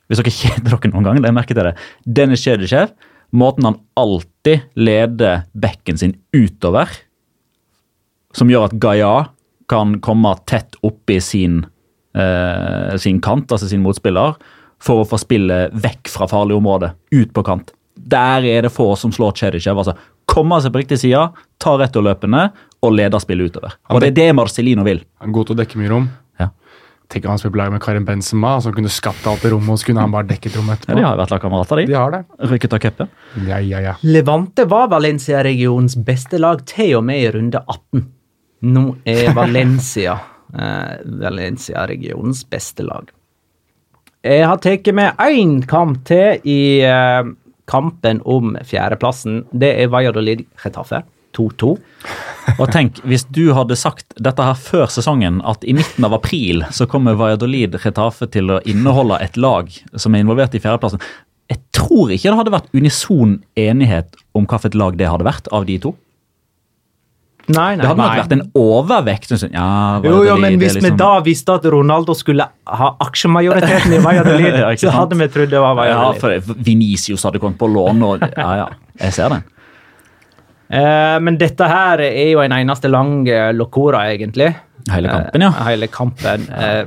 Hvis dere (laughs) kjeder dere noen gang, legg merke til det. Den er kjedesjef. måten han alltid leder bekken sin utover, som gjør at Gaia kan komme tett oppi sin, eh, sin kant, altså sin motspiller, for å få spillet vekk fra farlig område, ut på kant. Der er det få som slår Chedishev. Altså, komme seg på riktig side, ta returløpene og lede spillet utover. Og det er det Marcelino vil. Han er god til å dekke mye rom. Ja. Tenk om han spilte på lag med Karim Benzema, som kunne skapt alt det rommet, og så kunne han bare dekket rommet Ja, etterpå. de har jo vært lagkamerater, De de. har det. Rykket av cupen. Ja, ja, ja. Levante var Valencia-regionens beste lag til og med i runde 18. Nå er (laughs) Valencia eh, Valencia-regionens beste lag. Jeg har tatt med én kamp til i eh, kampen om fjerdeplassen. Det er Valladolid Getafe 2-2. Og tenk, hvis du hadde sagt dette her før sesongen, at i midten av april så kommer Valladolid Retafe til å inneholde et lag som er involvert i fjerdeplassen. Jeg tror ikke det hadde vært unison enighet om hvilket lag det hadde vært av de to. Nei, nei, Det hadde nei. vært en overvekt. Sånn, ja, Jo, jo, men det hvis vi liksom- da visste at Ronaldo skulle ha aksjemajoriteten i Valladolid, (laughs) Ja, så hadde vi trodd det var Ja, Valladolid. for Venicius hadde kommet på lån, og ja, ja. Jeg ser den. Eh, men dette her er jo en eneste lang eh, locora, egentlig. Hele kampen, ja. Eh, hele kampen. Eh,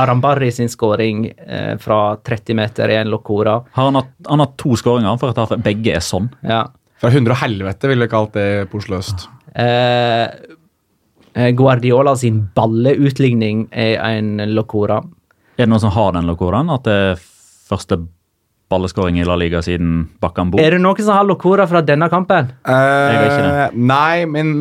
Arambarri sin skåring eh, fra 30 meter er en locora. Han hatt, han har to skåringer for at Begge er sånn. Ja. Fra hundre og helvete ville jeg kalt det porsløst. Eh, eh, Guardiola sin balleutligning er en locora. Er det noen som har den locoraen? At det første balleskåring i La Liga siden Bakambo. Er det noen som har Locora fra denne kampen? Uh. Eh, nei, men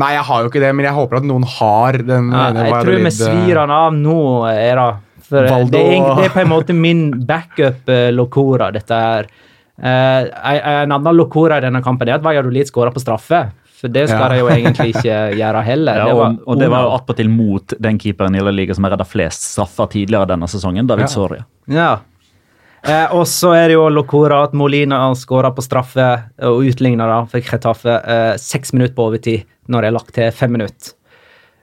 Nei, jeg har jo ikke det, men jeg håper at noen har den. Ja, jeg tror vi Valladolid- svir han av nå, er det. For eh, Valdo- det, er, det er på en måte min backup Lokora, Locora, dette her. Uh, en annen Locora i denne kampen er at Valladolid skåra på straffe. For det skal Ja. de jo (laughs) egentlig ikke gjøre heller. Ja, det var, og, og det var jo attpåtil mot den keeperen i La Liga som har redda flest straffer tidligere denne sesongen, David Ja. Soria. Ja. Eh, og så er det jo Locora at Molina skåra på straffe og utligna da for Chetaffe eh, seks minutter på overtid når det er lagt til fem minutter.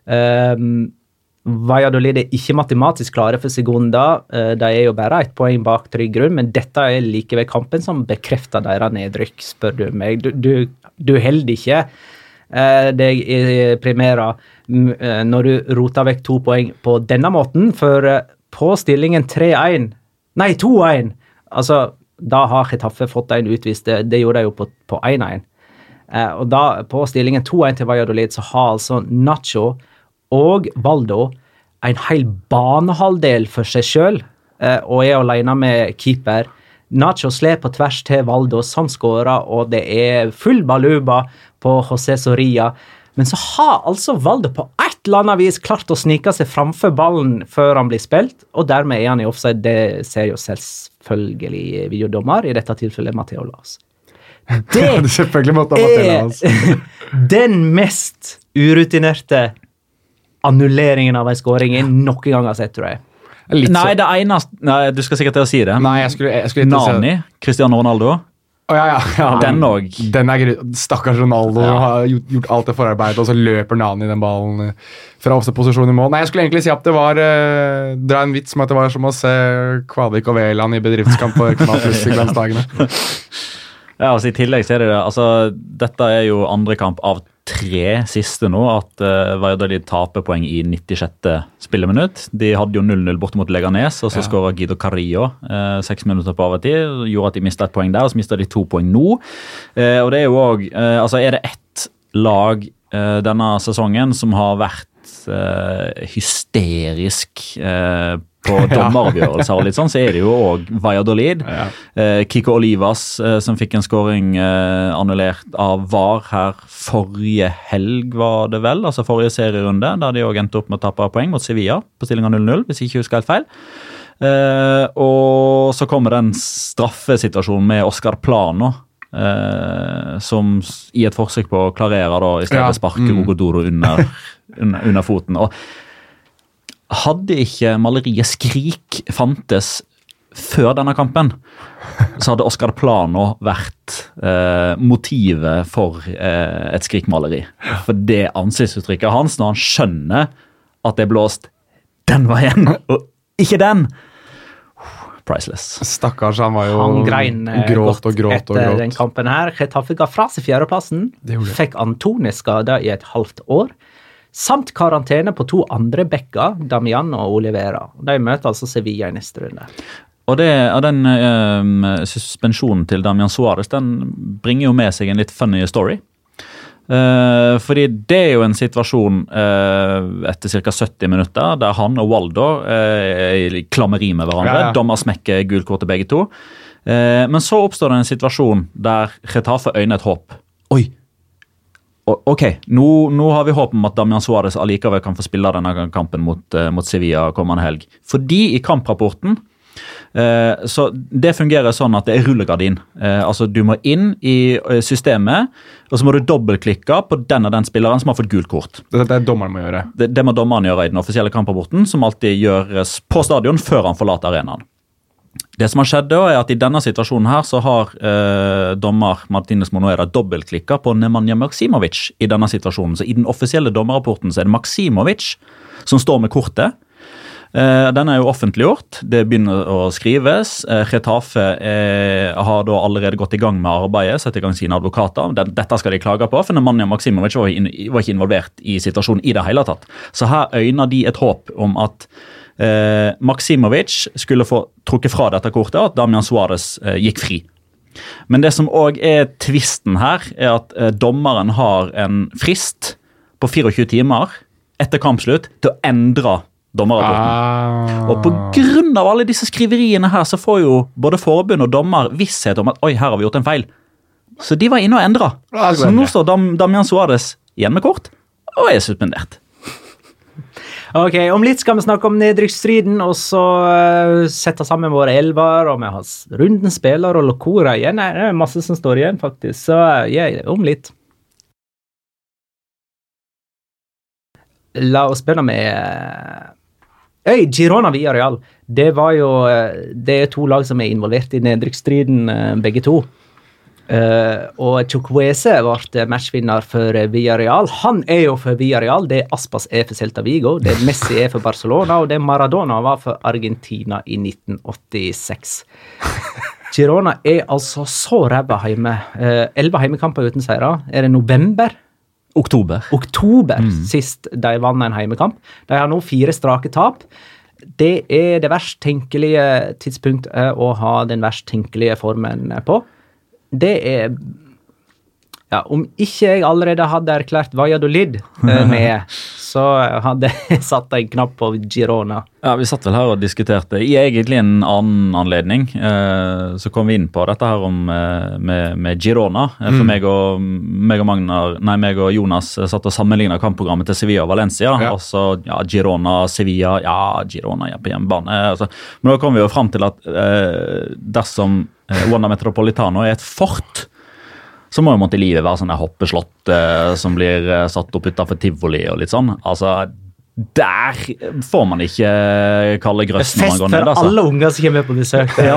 Eh, Valladolid er ikke matematisk klare for Segunda. Eh, de er jo bare ett poeng bak trygg grunn, men dette er likevel kampen som bekrefter deres nedrykk, spør du meg. Du, du, du holder ikke eh, deg i Primera eh, når du roter vekk to poeng på denne måten, for eh, på stillingen 3-1 Nei, 2-1! Altså, da har Chetaffe fått en utvist. Det, det gjorde de jo på, på 1-1. Eh, og da, på stillingen 2-1 til Valladolid, så har altså Nacho og Valdo en hel banehalvdel for seg sjøl, eh, og er alene med keeper. Nacho slår på tvers til Valdo, som skårer, og det er full baluba på José Soria. Men så har altså Valdo på et eller annet vis klart å snike seg framfor ballen før han blir spilt, og dermed er han i offside. Det ser jo selvfølgelig videodommer, i dette tilfellet Matheo Lars. (laughs) Det oss. er (laughs) den mest urutinerte annulleringen av en skåring jeg noen gang har sett, tror jeg. Litt Nei, det eneste Nei, du skal sikkert til å si det. Nei, jeg skulle, jeg skulle ikke si- Nani, Cristiano Ronaldo. Å, ja, ja, ja. Den òg. Stakkars Ronaldo har gjort, gjort alt det forarbeidet, og så løper Nani den ballen eh, fra offside-posisjon i mål. Nei, jeg skulle egentlig si at det var eh, Dra en vits om at det var som å se Kvadvik og Veland i bedriftskamp på Kanal Pluss i glansdagene. (laughs) Ja, altså I tillegg så er det det. Altså, dette er jo andre kamp av tre siste nå. At uh, Valladolid taper poeng i 96. spilleminutt. De hadde jo 0-0 borte mot Leganes, og så Ja. skåra Guido Carrillo uh, seks minutter på overtid. Gjorde at de mista et poeng der, og så mista de to poeng nå. Uh, og det er jo også, uh, Altså, er det ett lag denne sesongen som har vært hysterisk eh, på (laughs) dommeravgjørelser og litt sånn, så er det jo òg Valladolid. Eh, Kiko Olivas eh, som fikk en skåring eh, annullert av VAR her forrige helg, var det vel? Altså forrige serierunde, der de òg endte opp med å tape poeng mot Sevilla på stillinga 0-0, hvis jeg ikke husker helt feil. Eh, og så kommer den straffesituasjonen med Oscar Plano. Uh, som i et forsøk på å klarere da, i stedet Ja, sparke mm. Ogodoro under, (laughs) under, under foten. Og hadde ikke maleriet Skrik fantes før denne kampen, så hadde Oscar Plano vært eh, motivet for eh, et Skrik-maleri. For det ansiktsuttrykket hans når han skjønner at det er blåst den veien, og ikke den Priceless. Stakkars, han var jo Han grein eh, gråt godt og gråt og etter den kampen her. Getafe ga fra seg fjerdeplassen. Fikk Antoni skada i et halvt år. Samt karantene på to andre backer, Damian og Olivera. De møter altså Sevilla i neste runde. Og, det, og den eh, suspensjonen til Damian Suárez den bringer jo med seg en litt funny story. Uh, fordi det er jo en situasjon uh, etter ca. 70 minutter der han og Waldo uh, er i klammeri med hverandre. Ja, ja. Dommer smekker gult kort til begge to. Uh, men så oppstår det en situasjon der Retafe øyner et håp. Oi! Ok, nå, nå har vi håp om at Damian Suárez allikevel kan få spille denne kampen mot, eh, mot Sevilla kommende helg. Fordi i kamprapporten Eh, Så Det fungerer sånn at det er rullegardin. Eh, altså Du må inn i eh, systemet, og så må du dobbeltklikke på den og den spilleren som har fått gult kort. Det er det dommeren må gjøre. Det, det må dommeren gjøre i den offisielle kamprapporten, som alltid gjøres på stadion før han forlater arenaen. Det som har skjedd da, er at I denne situasjonen her så har eh, dommer Martinez Monoera dobbeltklikka på Nemanja Maksimovic. I denne situasjonen. Så I den offisielle dommerrapporten så er det Maksimovic som står med kortet. Eh, Den er jo offentliggjort. Det begynner å skrives. Eh, Retafe eh, har da allerede gått i gang med arbeidet, satt i gang sine advokater. Dette skal de klage på, for Nemanja Maksimovic var, var ikke involvert i situasjonen i det hele tatt. Så her øyner de et håp om at eh, Maksimovic skulle få trukket fra dette kortet, og at Damian Suárez eh, gikk fri. Men det som òg er tvisten her, er at eh, dommeren har en frist på 24 timer etter kampslutt til å endre dommerrapporten. Ah. Og av alle disse skriveriene her, så får jo både forbund og dommer visshet om at oi, her har vi gjort en feil. Så de var inne og endra. Så nå står Dam Damian Suárez igjen med kort og er suspendert. Ok, Om litt skal vi snakke om nedrykksstriden, og så uh, sette sammen våre elver, og vi har runden spiller og Locora igjen. Nei, det er masse som står igjen, faktisk. Så uh, ja, om litt. La oss begynne med uh, Øy, Girona Villarreal. Det var jo Det er to lag som er involvert i nedrykksstriden, begge to. Eh, og Chukwese ble matchvinner for Villarreal. Han er jo for Villarreal, det er Aspas er for Celta Vigo, det er Messi er for Barcelona, og det er Maradona var for Argentina i 1986. Girona er altså så ræva hjemme. Elleve heimekamper uten seire. Er det november? Oktober. Oktober sist de vant en heimekamp. De har nå fire strake tap. Det er det verst tenkelige tidspunktet å ha den verst tenkelige formen på. Det er ja, Om ikke jeg allerede hadde erklært Valladolid eh, (laughs) med, så hadde jeg satt en knapp på Girona. Ja, Vi satt vel her og diskuterte i egentlig en annen anledning. Eh, så kom vi inn på dette her om, eh, med, med Girona. For For meg, og, meg, og Magnar, nei, meg og Jonas satt og sammenligna kampprogrammet til Sevilla og Valencia. Ja. Og så ja, Girona, Sevilla Ja, Girona er på hjemmebane. Altså, men da kom vi jo fram til at eh, dersom eh, Wanda Metropolitano er et fort så må jo måtte livet være sånn der hoppeslott eh, som blir eh, satt opp utafor tivoli og litt sånn. Altså, der får man ikke kalde grøss når man Fest går for ned, altså. alle unger som kommer på besøk. (laughs) Ja.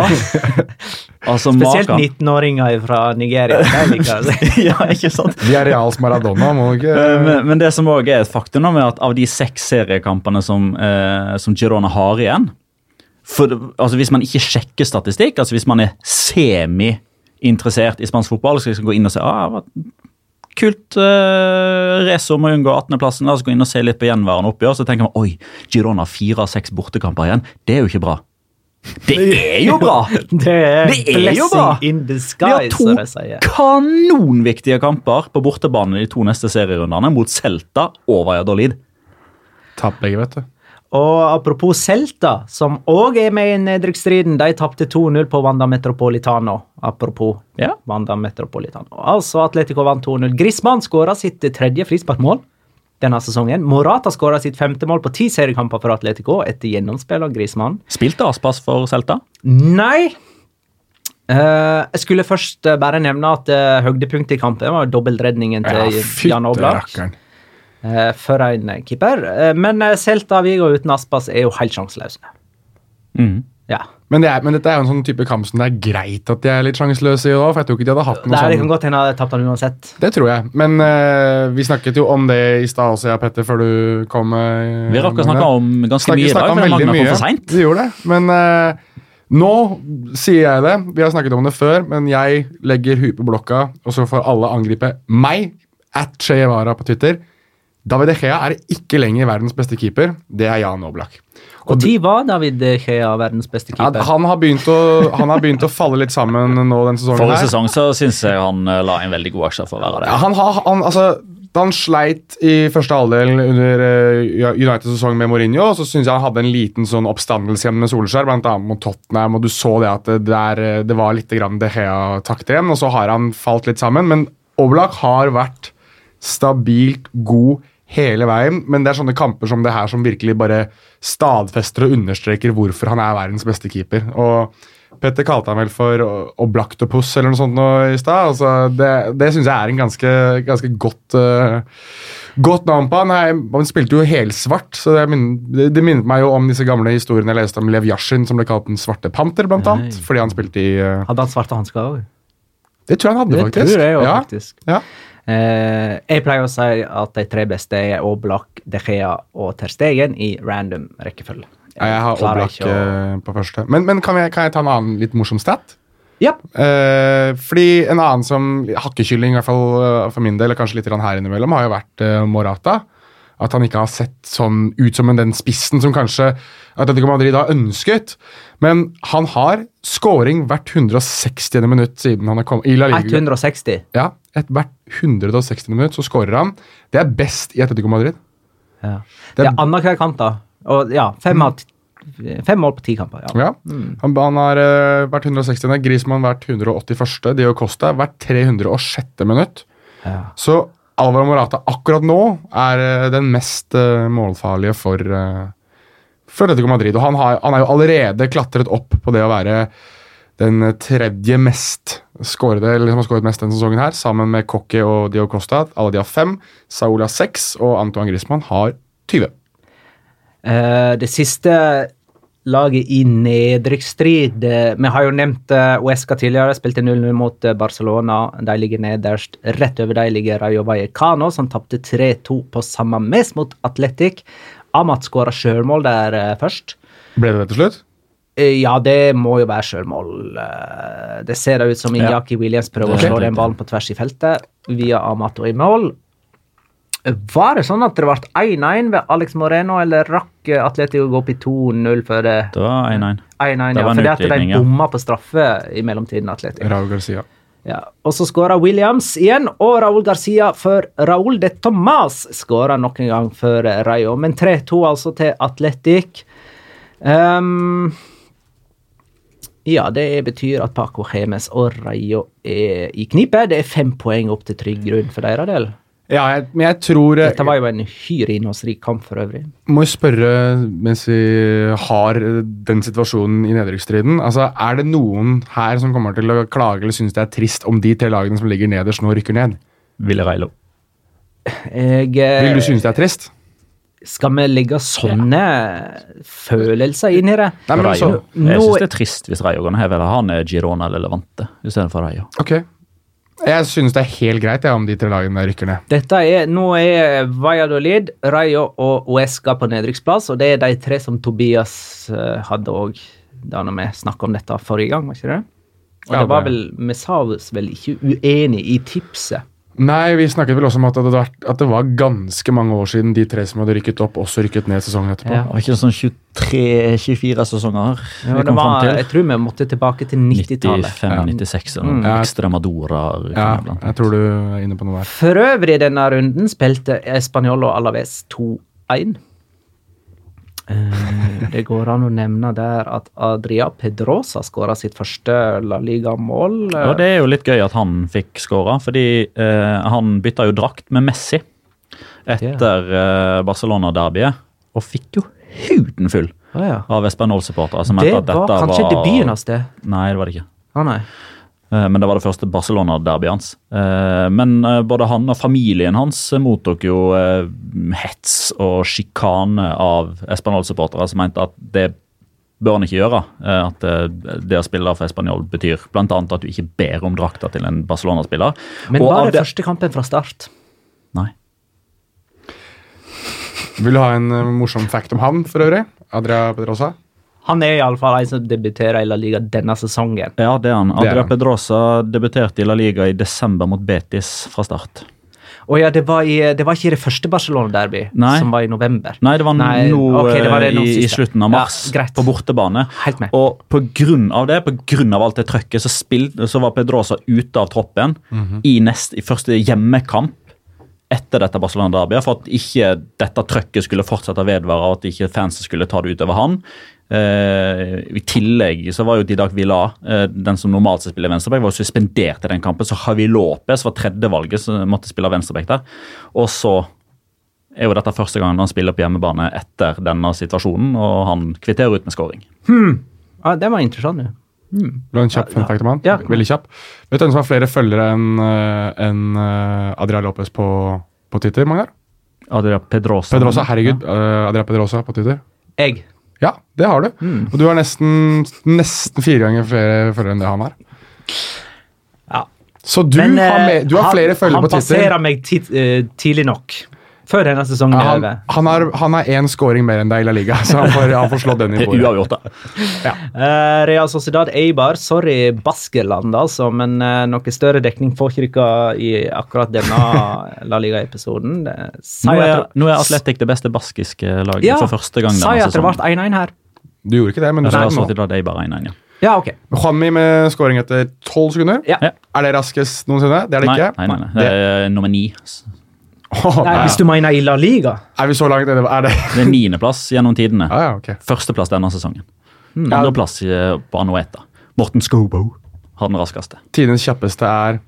(laughs) altså Spesielt 19-åringer fra Nigeria. (laughs) Liker ja, ikke sant? De er Reals Maradona, må ikke Eh, Men, men det som også er et faktum er at av de seks seriekampene som, eh, som Girona har igjen for, altså Hvis man ikke sjekker statistikk, altså hvis man er semi-interessert i spansk fotball, så skal man gå inn og se ah, Kult. Uh, race om å unngå 18.-plassen. La oss gå inn og se litt på gjenværende oppgjør. Så tenker man oi, Girona har fire av seks bortekamper igjen. Det er jo ikke bra. Det er jo bra! (laughs) Det er, Det er jo bra. in Vi har disguise, to som de sier. kanonviktige kamper på bortebane de to neste serierundene mot Celta og Valladolid. Tapper jeg, vet du. Og apropos Celta, som òg er med i nedrykksstriden, de tapte 2-0 på Wanda Metropolitano. Apropos Ja. Wanda Metropolitano. Altså, Atletico vant 2-0. Griezmann skåra sitt tredje frisparkmål denne sesongen. Morata skåra sitt femte mål på ti seriekamper for Atletico etter gjennomspill av Griezmann. Spilte Aspas for Celta? Nei! Uh, jeg skulle først eh, bare nevne at uh, høydepunktet i kampen var dobbeltredningen til Jan Oblak. Eh, for en keeper. Eh, men eh, Celta Vigo uten Aspas er jo helt sjanseløse. Mm. Ja. Men, det er, men dette er jo en sånn type kamp som det er greit at de er litt sjanseløse i òg, for jeg tror ikke de hadde hatt noe Nei, det kan sånn. godt hende de tapt uansett. Det tror jeg. Men uh, vi snakket jo om det i stad også, ja, Petter, før du kom. uh, Vi rakk å snakke om ganske mye i dag, for Magna kom for seint. Vi gjorde det. Men uh, nå sier jeg det. Vi har snakket om det før, men jeg legger huet på blokka, og så får alle angripe meg, at Che Guevara på Twitter. David De Gea er ikke lenger verdens beste keeper. Det er Jan Oblak. Og de var David De Gea verdens beste Ja, keeper. han, har å, han har begynt å falle litt sammen nå den sesongen Forrige sesong så syns jeg han eh, la en veldig god aksjer for å være det. Ja, han, har, han, altså, da han sleit i første halvdel under United-sesongen med Mourinho, så syns jeg han hadde en liten sånn oppstandelse igjen med Solskjær, bl.a. mot Tottenham, og du så det at det, der, eh, det var litt grann De Gea-takt igjen, og så har han falt litt sammen. Men Oblak har vært stabilt god hele veien, men det er sånne kamper som det her som virkelig bare stadfester og understreker hvorfor han er verdens beste keeper. Og Petter kalte han vel for Oblaktopus eller noe sånt nå i stad. Altså, det det syns jeg er en ganske, ganske godt, uh, godt navn på han. Han, han spilte jo helsvart, så det, min, det, minnet meg jo om disse gamle historiene jeg leste om Lev Yashin, som ble kalt Den svarte panter, blant annet. Fordi han spilte i uh, Hadde han svarte hansker òg? Det tror jeg han hadde, Det faktisk. tror jeg jo, ja, faktisk. Ja. Eh, jeg pleier å si at de tre beste er Oblak, De Gea og Ter Stegen i random rekkefølge. Ja, jeg har Oblak å- eh, på første. Men, men kan, jeg, kan jeg ta en annen litt morsom stat? Ja. Eh, fordi en annen som hakkekylling, i hvert fall eh, for min del, eller kanskje litt her innimellom, har jo vært Morata. At han ikke har sett sånn ut som den spissen som kanskje Atletico Madrid har ønsket. Men han har scoring hvert 160. minutt siden han har kommet i La Liga. 160. Ja, et, hvert 160. minutt så skårer han. Det er best i Atletico Madrid. Ja. Det er- er annenhver kant, da. Og ja, fem, mm. fem mål på ti kamper. Ja. Ja. Han, han har uh, vært 160. Grismann hvert 181. Dio Costa hvert 306. minutt. Ja. Så Alvaro Morata akkurat nå er uh, den mest uh, målfarlige for, for Atletico Madrid. Og han, har, han er jo allerede klatret opp på det å være den tredje mest skårede, eller som har skåret mest denne sesongen her, sammen med Cocky og Dio Costa. Alle de har fem. Saul har seks, og Antoine Griezmann har 20. Uh, det siste laget i nedrykksstrid eh, Vi har jo nevnt uh, Uesca tidligere, spilte 0-0 mot eh, Barcelona. De ligger nederst. Rett over dem ligger Rayo Vallecano, som tapte 3-2 på samme mes mot Atletic. Amat skåra sjølmål der eh, først. Ble det det til slutt? Eh, Ja, det må jo være sjølmål. Eh, Det ser da ut som Inyaki Williams prøver å slå den ballen på tvers i feltet via Amato i mål. Var det sånn at det ble 1-1 ved Alex Moreno, eller rakk Atletico å gå opp i 2-0 før det Det var 1-1. 1-1? Det Ja, en fordi at de bomma på straffe i mellomtiden, Atletico. Raul Garcia. Ja. Og så skåra Williams igjen, og Raúl Garcia for Raúl de Tomas skåra nok en gang for Rayo. Men 3-2 altså til Atletic. Ehm, ja, det betyr at Paco Hemes og Rayo er i knipe. Det er fem poeng opp til trygg grunn for deres del. Ja, jeg, men jeg tror Dette var jo en uhyre innholdsrik kamp for øvrig. Må jo spørre, mens vi har den situasjonen i nedrykksstriden altså, Er det noen her som kommer til å klage eller synes det er trist om de tre lagene som ligger nederst, nå rykker ned? Villereilo. Jeg, eh, Vil du synes det er trist? Skal vi legge sånne følelser inn i det? Nei, men så, Jeg Nå- syns det er trist hvis Rayo går ned. han er ha Girona eller Levante istedenfor Rayo. ok. Jeg synes det er helt greit ja, om de tre lagene rykker ned. Dette er, Nå er Valladolid, Rayo og Uesca på nedrykksplass, og det er de tre som Tobias eh, hadde òg da når vi snakka om dette forrige gang, var ikke det? Og Ja, det var vel, Vi sa oss vel ikke uenig i tipset. Nei, vi snakket vel også om at det, hadde vært, at det var ganske mange år siden de tre som hadde rykket opp, også rykket ned sesongen etterpå. Ja. Det var ikke sånn 23-24 sesonger Ja, det var, jeg tror vi måtte tilbake til 90-tallet. 95-96 eller noe. Ja. Extremadora. Ja, jeg tror du er inne på noe der. For øvrig i denne runden spilte Español og Alaves 2-1. Eh, Det går an å nevne der at Adria Pedrosa skåra sitt første La Liga-mål. Og det er jo litt gøy at han fikk skåra, fordi eh, han bytta jo drakt med Messi etter eh, Barcelona-derbyet, og fikk jo huden full Å ja. av Espanol-supportere. Det var kanskje var... debuten hans, det. Nei, det var det ikke. Å nei. Eh, Men det var det første Barcelona-derbyet hans. Eh, Men eh, både han og familien hans mottok jo hets og sjikane av Espanol-supportere som mente at det bør han ikke gjøre. At det å spille for Espanol betyr bl.a. at du ikke ber om drakta til en Barcelona-spiller. Men Og var det første kampen fra start? Nei. Vil du ha en morsom fact om han for øvrig? Adria Pedrosa? Han er iallfall en som debuterer i La Liga denne sesongen. Ja, det er han. Adria. Pedrosa debuterte i La Liga i desember mot Betis fra start. Å ja, det var, i, det var ikke i det første Barcelona-derby, som var i november. Nei, det var nå ok, det var det eh, i, i slutten av mars ja, på bortebane. Helt med. Og på grunn av det, på grunn av alt det trøkket, så, så var Pedrosa ute av troppen Mhm. i, nest, i første hjemmekamp etter dette Barcelona-derbyet, for at ikke dette trøkket skulle fortsette å vedvare, og at ikke fansen skulle ta det utover han. Eh, I tillegg så var jo Didak Villa, eh, den som normalt sett spiller venstreback, var jo suspendert i den kampen, så Havi Lopez var tredjevalget som måtte spille venstreback der. Og så er jo dette første gangen han spiller på hjemmebane etter denne situasjonen, og han kvitterer ut med scoring. Ja, det var interessant. Ja. Hmm. Det var en kjapp ja, fact om han? Ja. Veldig kjapp. Vet du hvem som har flere følgere enn en, eh, Adria Lopez på, på Twitter? Magnar? Adria Pedrosa. Pedrosa, herregud. Adria Pedrosa på Twitter. Jeg. Ja, det har du. Og du har nesten, nesten fire ganger flere følgere enn det han har. Ja. Så du, Men, har, eh, med, du har flere følgere på Twitter. Han passerer meg tid, uh, tidlig nok. Før denne sesongen Ja, er han, over. han, har, én scoring mer enn deg i La Liga, så han får, han får slå den i bordet. Uavgjort, da. Eh, Real Sociedad Eibar, sorry Baskeland altså, men uh, noe større dekning får ikke dere i akkurat denne La Liga-episoden. Nå er, nå er Atletic det beste baskiske laget Ja, for første gang Sa jeg at det ble 1-1 her. Du gjorde ikke det, men du sa det nå. Sociedad Eibar 1-1, ja. Ja, ok. Juanmi med scoring etter tolv sekunder. Ja. Ja. Er det raskest noensinne? Det er det Nei, ikke. nei, nei, nei. Det er nummer ni. Nei, hvis du mener i La Liga. Er vi så langt nede? Er det Det er niendeplass gjennom tidene. ah, ja, okay. Førsteplass denne sesongen. Andreplass eh, på Anueta. Morten Skobo har den raskeste. Tidenes kjappeste er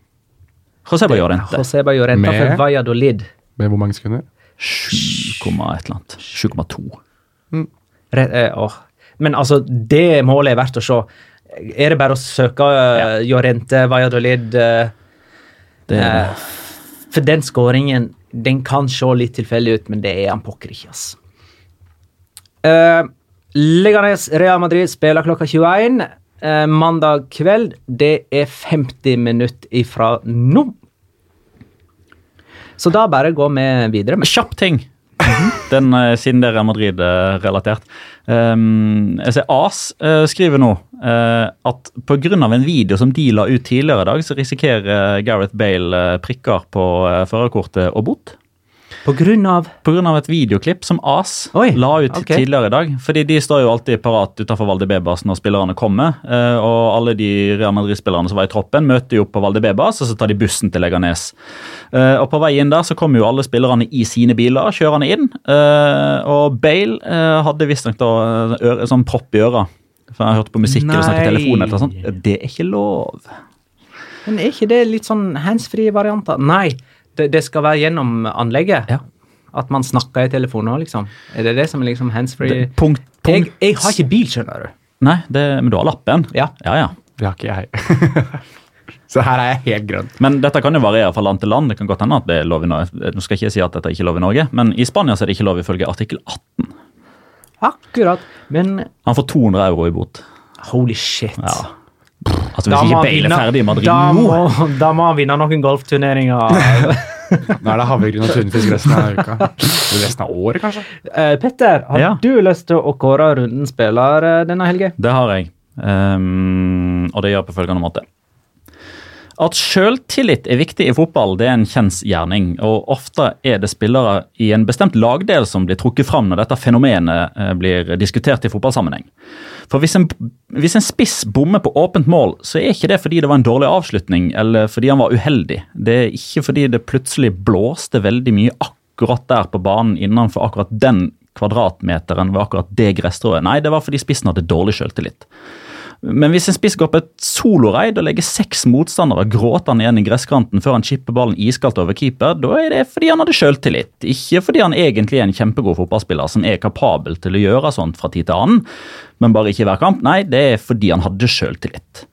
José Llorente. Joseba Llorente Med- for Valladolid. med hvor mange sekunder? 7, eller annet. 7,2. Mm. eh. Men altså, det målet er verdt å se. Er det bare å søke uh, Llorente, Valladolid eh, Det er eh, For den skåringen den kan se litt tilfeldig ut, men det er han pokker ikke. ass. Uh, Leganes Real Madrid spiller klokka 21. uh, mandag kveld. Det er 50 minutter ifra nå. Så da bare går vi videre. Kjapp ting. Den, er siden det er Madrid-relatert. Um, jeg ser AS uh, skriver nå uh, at pga. en video som de la ut tidligere i dag, så risikerer eh, Gareth Bale eh, prikker på uh, førerkortet og bot. På grunn av På grunn av et videoklipp som AS Oi, la ut okay. tidligere i dag. Fordi de står jo alltid parat utenfor Valdebebas når spillerne kommer. eh, Og alle de Real Madrid-spillerne som var i troppen, møter jo opp på Valdebebas, og så tar de bussen til Leganes. Eh, Og på vei inn der så kommer jo alle spillerne i sine biler, kjørende inn. eh, Og Bale hadde visstnok da sånn propp i øra. For jeg hørte på musikk eller snakket i telefonen. eller sånt. Det er ikke lov. Men er ikke det litt sånn handsfrie varianter? Nei, det, det skal være gjennom anlegget. Ja. At man snakker i telefonen òg, liksom. Er det det som er liksom handsfree? Det- Punkt, Jeg, punkt. jeg har ikke bil, skjønner du. Nei, det, men du har lappen? Ja. ja, ja. Det har ikke jeg. (laughs) så her er jeg helt grønn. Men dette kan jo variere fra land til land. Det kan godt hende at det er lov i Norge. Nå skal jeg ikke si at dette er ikke lov i Norge, men i Spania så er det ikke lov ifølge artikkel 18. Akkurat. Men Han får 200 euro i bot. holy shit. Ja. Altså Da Hvis må ikke Bale er ferdig i Madrid da nå må, da må han vinne noen golfturneringer. (laughs) Nå er det havregryn og tunfisk resten av uka. Resten av året, kanskje? Uh, Petter, har Ja. du lyst til å kåre rundens spiller eh, denne helgen? Det har jeg. Um, og det gjør jeg på følgende måte. At selvtillit er viktig i fotball, det er en kjensgjerning. Og ofte er det spillere i en bestemt lagdel som blir trukket fram når dette fenomenet eh, blir diskutert i fotballsammenheng. For hvis en, hvis en spiss bommer på åpent mål, så er ikke det fordi det var en dårlig avslutning eller fordi han var uheldig. Det er ikke fordi det plutselig blåste veldig mye akkurat der på banen innenfor akkurat den kvadratmeteren ved akkurat det gresstrået. Nei, det var fordi spissen hadde dårlig selvtillit. Men hvis en spiss går på et soloreid og legger seks motstandere gråtende igjen i gresskanten før han chipper ballen iskaldt over keeper, da er det fordi han hadde sjøltillit, Ikke fordi han egentlig er en kjempegod fotballspiller som er kapabel til å gjøre sånt fra tid til annen, men bare ikke i hver kamp. Nei, det er fordi han hadde sjøltillit.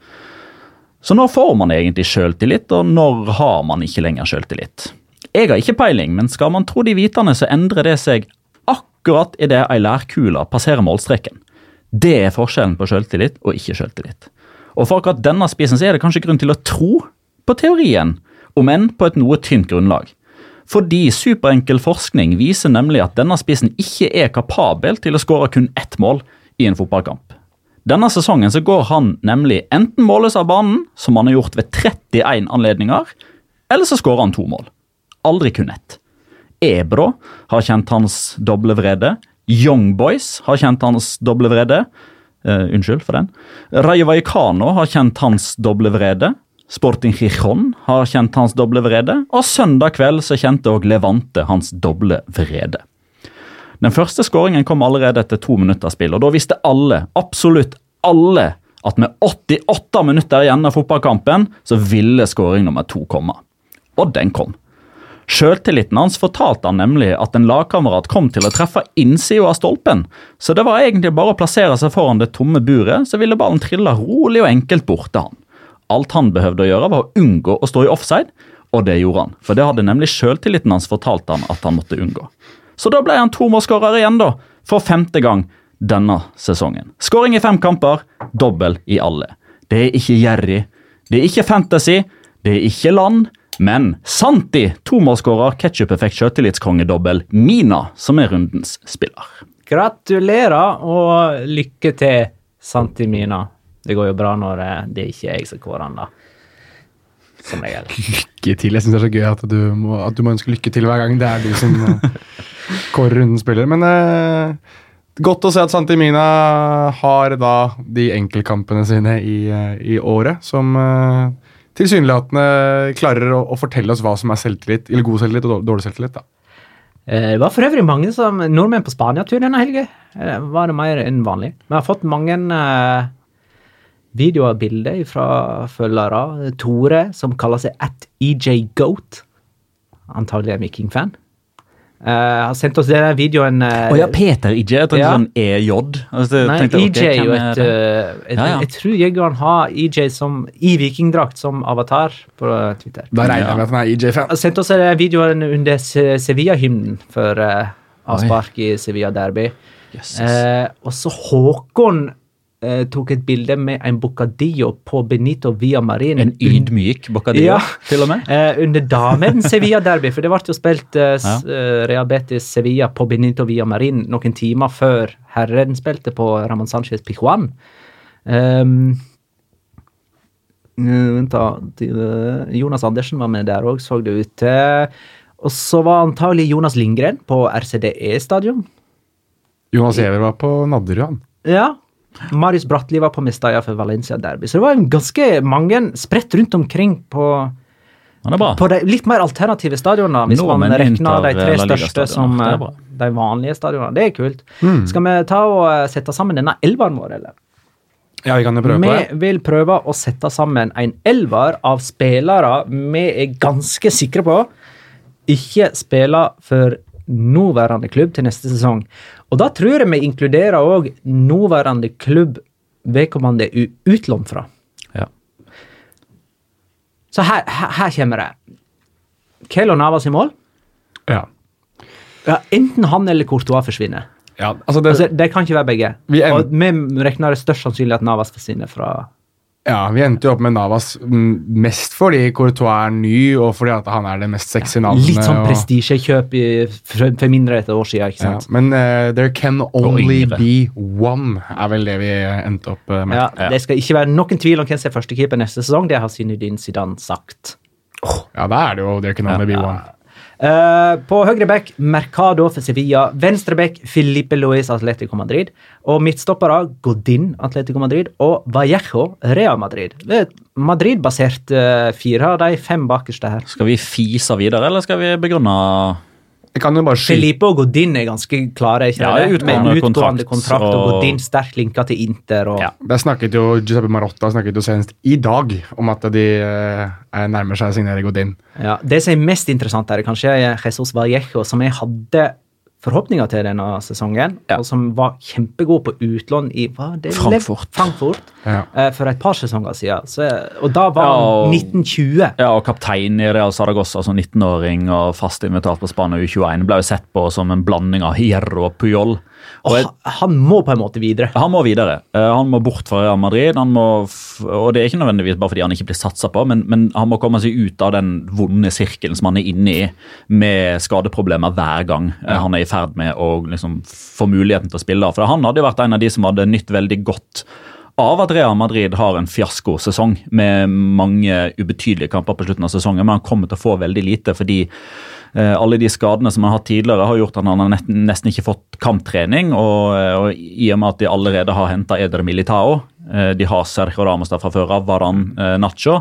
Så når får man egentlig sjøltillit, og når har man ikke lenger sjøltillit? Jeg har ikke peiling, men skal man tro de vitende, så endrer det seg akkurat idet ei lærkule passerer målstreken. Det er forskjellen på selvtillit og ikke selvtillit. Og for akkurat denne spissen så er det kanskje grunn til å tro på teorien, om enn på et noe tynt grunnlag. Fordi superenkel forskning viser nemlig at denne spissen ikke er kapabel til å skåre kun ett mål i en fotballkamp. Denne sesongen så går han nemlig enten måles av banen, som han har gjort ved 31 anledninger, eller så skårer han to mål. Aldri kun ett. Ebro har kjent hans doble vrede. Young Boys har kjent hans doble vrede. Uh, unnskyld for den. Rayo Vallecano har kjent hans doble vrede. Sporting Gijon har kjent hans doble vrede. Og søndag kveld så kjente òg Levante hans doble vrede. Den første skåringen kom allerede etter to minutter spill, og da visste alle, absolutt alle, at med 88 minutter igjen av fotballkampen, så ville skåring nummer to komme. Og den kom. Sjøltilliten hans fortalte han nemlig at en lagkamerat kom til å treffe innsida av stolpen, så det var egentlig bare å plassere seg foran det tomme buret, så ville ballen trille rolig og enkelt bort til han. Alt han behøvde å gjøre, var å unngå å stå i offside, og det gjorde han. For det hadde nemlig sjøltilliten hans fortalt han at han måtte unngå. Så da ble han tomålsskårer igjen, da. For femte gang denne sesongen. Skåring i fem kamper, dobbel i alle. Det er ikke Jerry, det er ikke Fantasy, det er ikke land, men Santi, tomålsskårer, ketsjup-effekt sjøltillitskongedobbel, Mina, som er rundens spiller. Gratulerer og lykke til, Santi Mina. Det går jo bra når det det ikke er jeg som kårer han, da. Som regel. (laughs) Lykke til. Jeg syns det er så gøy at du, må, at du må ønske lykke til hver gang det er du som eh, (laughs) kårer rundens spiller. Men eh, godt å se at Santimina har da de enkeltkampene sine i, eh, i året som eh, tilsynelatende klarer å, å fortelle oss hva som er selvtillit, eller god selvtillit og dårlig selvtillit. da. Eh, Det var for øvrig mange som, nordmenn på Spania-tur denne helga. Eh, Var det mer enn vanlig. Vi har fått mange eh, videoer og bilder fra følgere. Tore, som kaller seg at EJ Goat. Antagelig en Viking-fan. Eh, har sendt oss den videoen Å uh, oh, ja, Peter EJ. Jeg tenkte Ja. sånn EJ. Altså, jeg Nei, tenkte, EJ er jo et, eh, et Ja, ja. Jeg tror Jegeren har EJ som, i vikingdrakt som avatar på Twitter. Da regner jeg med at han er EJ-fan. Har sendt oss en videoen under Sevilla-hymnen for uh, avspark i Sevilla Derby. Eh, og så Håkon eh, tok et bilde med en bocadillo på Benito Via Marin. En ydmyk bocadillo, Ja. til og med. (laughs) Eh, under damen Sevilla-derby, for det ble jo spilt eh, ja. eh, Real Betis Sevilla på Benito Via Marin noen timer før herren spilte på Ramón Sánchez Pijuan. Um, eh, vent da, eh, Jonas Andersen var med der òg, så det ut til. Og så var antagelig Jonas Lindgren på RCDE-stadion. Jonas Giæver var på Nadderud, han. Ja. Marius Bratli var på Mestalla for Valencia Derby. Så det var en ganske mange spredt rundt omkring på, på de litt mer alternative stadionene, hvis Nordmenn man regner de tre største som eh, de vanlige stadionene. Det er kult. Skal vi ta og eh, sette sammen denne elveren vår, eller? Ja, vi kan jo prøve på det. Vi vil prøve å sette sammen en elver av spillere vi er ganske sikre på ikke spiller for nåværende klubb til neste sesong. Og da tror jeg vi inkluderer òg nåværende klubb vedkommende er utlånt fra. Ja. Så her, her, her kommer det. Kelo Navas i mål. Ja. Ja, enten han eller Courtois forsvinner. ja, altså det, Altså, det kan ikke være begge. Vi Og vi regner det størst sannsynlig at Navas forsvinner fra ja, vi endte jo opp med Navas mest fordi Courtois er ny, og fordi at han er det mest sexy navnet. Litt sånn og- prestisjekjøp for, for mindre et år siden, ikke Ja, sant? men uh, there can only be one, er vel det vi endte opp eh, med. Ja, Det skal ikke være noen tvil om hvem som er førstekeeper neste sesong. Det har Zinedine Zidane sagt. Ja, da er det jo there can only be one. Eh, på høyre back Mercado for Sevilla. Venstre back Filipe Luis Atletico Madrid. Og midtstoppere Godin Atletico Madrid og Vallejo Real Madrid. Det er Madrid-basert uh, fire av de fem bakerste her. Skal vi fise videre, eller skal vi begrunne Jeg kan jo bare skyte Felipe og Godin er ganske klare. ikke Ja, det? utgående Med utgående kontrakt, kontrakt, og og- Godin sterkt linka til Inter. Og, Ja. Der snakket jo Giuseppe Marotta snakket jo senest i dag om at de eh, er nærmer seg å signere Godin. Ja, det som er mest interessant, her er kanskje Jesus Vallejo, som jeg hadde forhåpninger til denne sesongen, Ja. og som var kjempegod på utlån i hva er det? Frankfurt. Frankfurt Ja. uh, for et par sesonger siden. Så, og da var Ja, han 1920. Ja, og kaptein i Real Saragossa, altså 19-åring og fast invitert på Spania U21, ble jo sett på som en blanding av Hierro og Puyol. Og jeg, han, må på en måte videre. han må videre. Eh, Han må bort fra Real Madrid. Han må, og det er ikke nødvendigvis bare fordi han ikke blir satsa på, men, men han må komme seg ut av den vonde sirkelen som han er inne i, med skadeproblemer hver gang ja. han er i ferd med å liksom, få muligheten til å spille. For han hadde jo vært en av de som hadde nytt veldig godt av at Real Madrid har en fiaskosesong med mange ubetydelige kamper på slutten av sesongen, men han kommer til å få veldig lite fordi eh, alle de skadene som han har hatt tidligere, har gjort at han har nesten, ikke fått kamptrening. Og, eh, og i og med at de allerede har henta Eder Militao, eh, de har Sergio Ramos der fra før av, Varan eh, Nacho,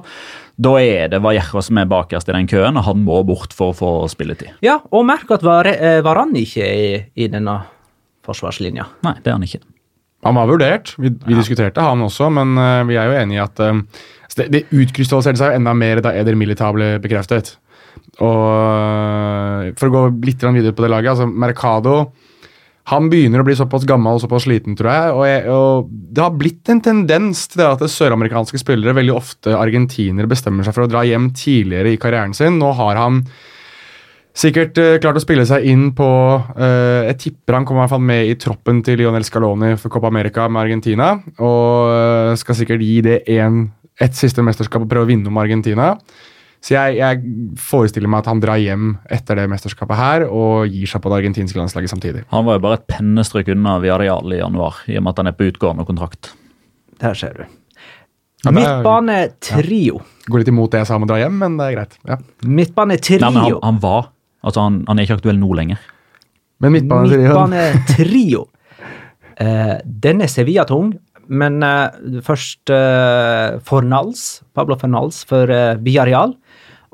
da er det Vallejo som er bakerst i den køen, og han må bort for å få spilletid. Ja, og merk at Var eh, Varan ikke er i, i denne forsvarslinja. Nei, det er han ikke. Han var vurdert, vi, vi diskuterte han også, men uh, vi er jo enige i at eh, det, det utkrystalliserte seg enda mer da Eder Militao ble bekreftet. Og eh, For å gå litt videre på det laget, altså Mercado han begynner å bli såpass gammel og såpass sliten, tror jeg. Og, jeg, og Det har blitt en tendens til det at søramerikanske spillere, veldig ofte argentinere, bestemmer seg for å dra hjem tidligere i karrieren sin. Nå har han sikkert uh, klart å spille seg inn på uh, Jeg tipper han kommer i hvert fall med i troppen til Lionel Scaloni for Copa America med Argentina. Og uh, skal sikkert gi det en, et siste mesterskap og prøve å vinne om Argentina. Så jeg, jeg forestiller meg at han drar hjem etter det mesterskapet her og gir seg på det argentinske landslaget samtidig. Han var jo bare et pennestrøk unna Villarreal i januar, i og med at han er på utgående kontrakt. Der ser du. Ja, Midtbanetrio. Ja. Går litt imot det jeg sa om å dra hjem, men det er greit. Ja. Midtbanetrio. Nei, men han, han var. Altså, han, han er ikke aktuell nå lenger. Men midtbane Midtbanetrio. uh, den er Sevilla-tung, men uh, først uh, Fornals, Pablo Fornals for uh, Villarreal.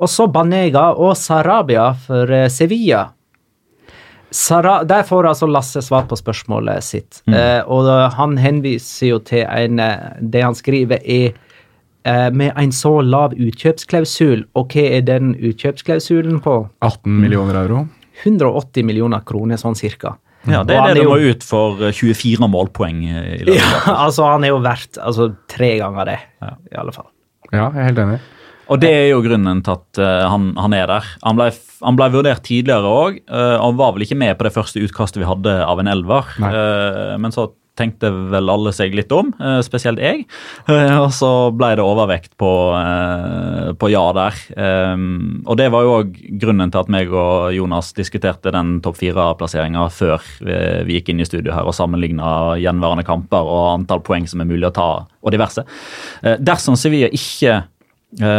Og så Banega og Sarabia for eh, Sevilla. Sara, der får altså Lasse svar på spørsmålet sitt. Eh, og han henviser jo til en eh, Det han skriver, er eh, med en så lav utkjøpsklausul. Og hva er den utkjøpsklausulen på? 18 millioner euro. 180 millioner kroner, sånn cirka. Ja, Det er det du må ut for eh, 24 målpoeng i dag. (laughs) Ja, altså Han er jo verdt altså, tre ganger det, i alle fall. Ja, jeg er helt enig. Og det er jo grunnen til at uh, han, han er der. Han ble, han ble vurdert tidligere òg, og var vel ikke med på det første utkastet vi hadde av en elver. Eh, men så tenkte vel alle seg litt om, eh, spesielt jeg. Eh, og så ble det overvekt på, eh, på ja der. Um, og det var jo òg grunnen til at meg og Jonas diskuterte den topp fire-plasseringa før vi, vi gikk inn i studio her og sammenligna gjenværende kamper og antall poeng som er mulig å ta, og diverse. Eh, dersom Sevilla ikke eh,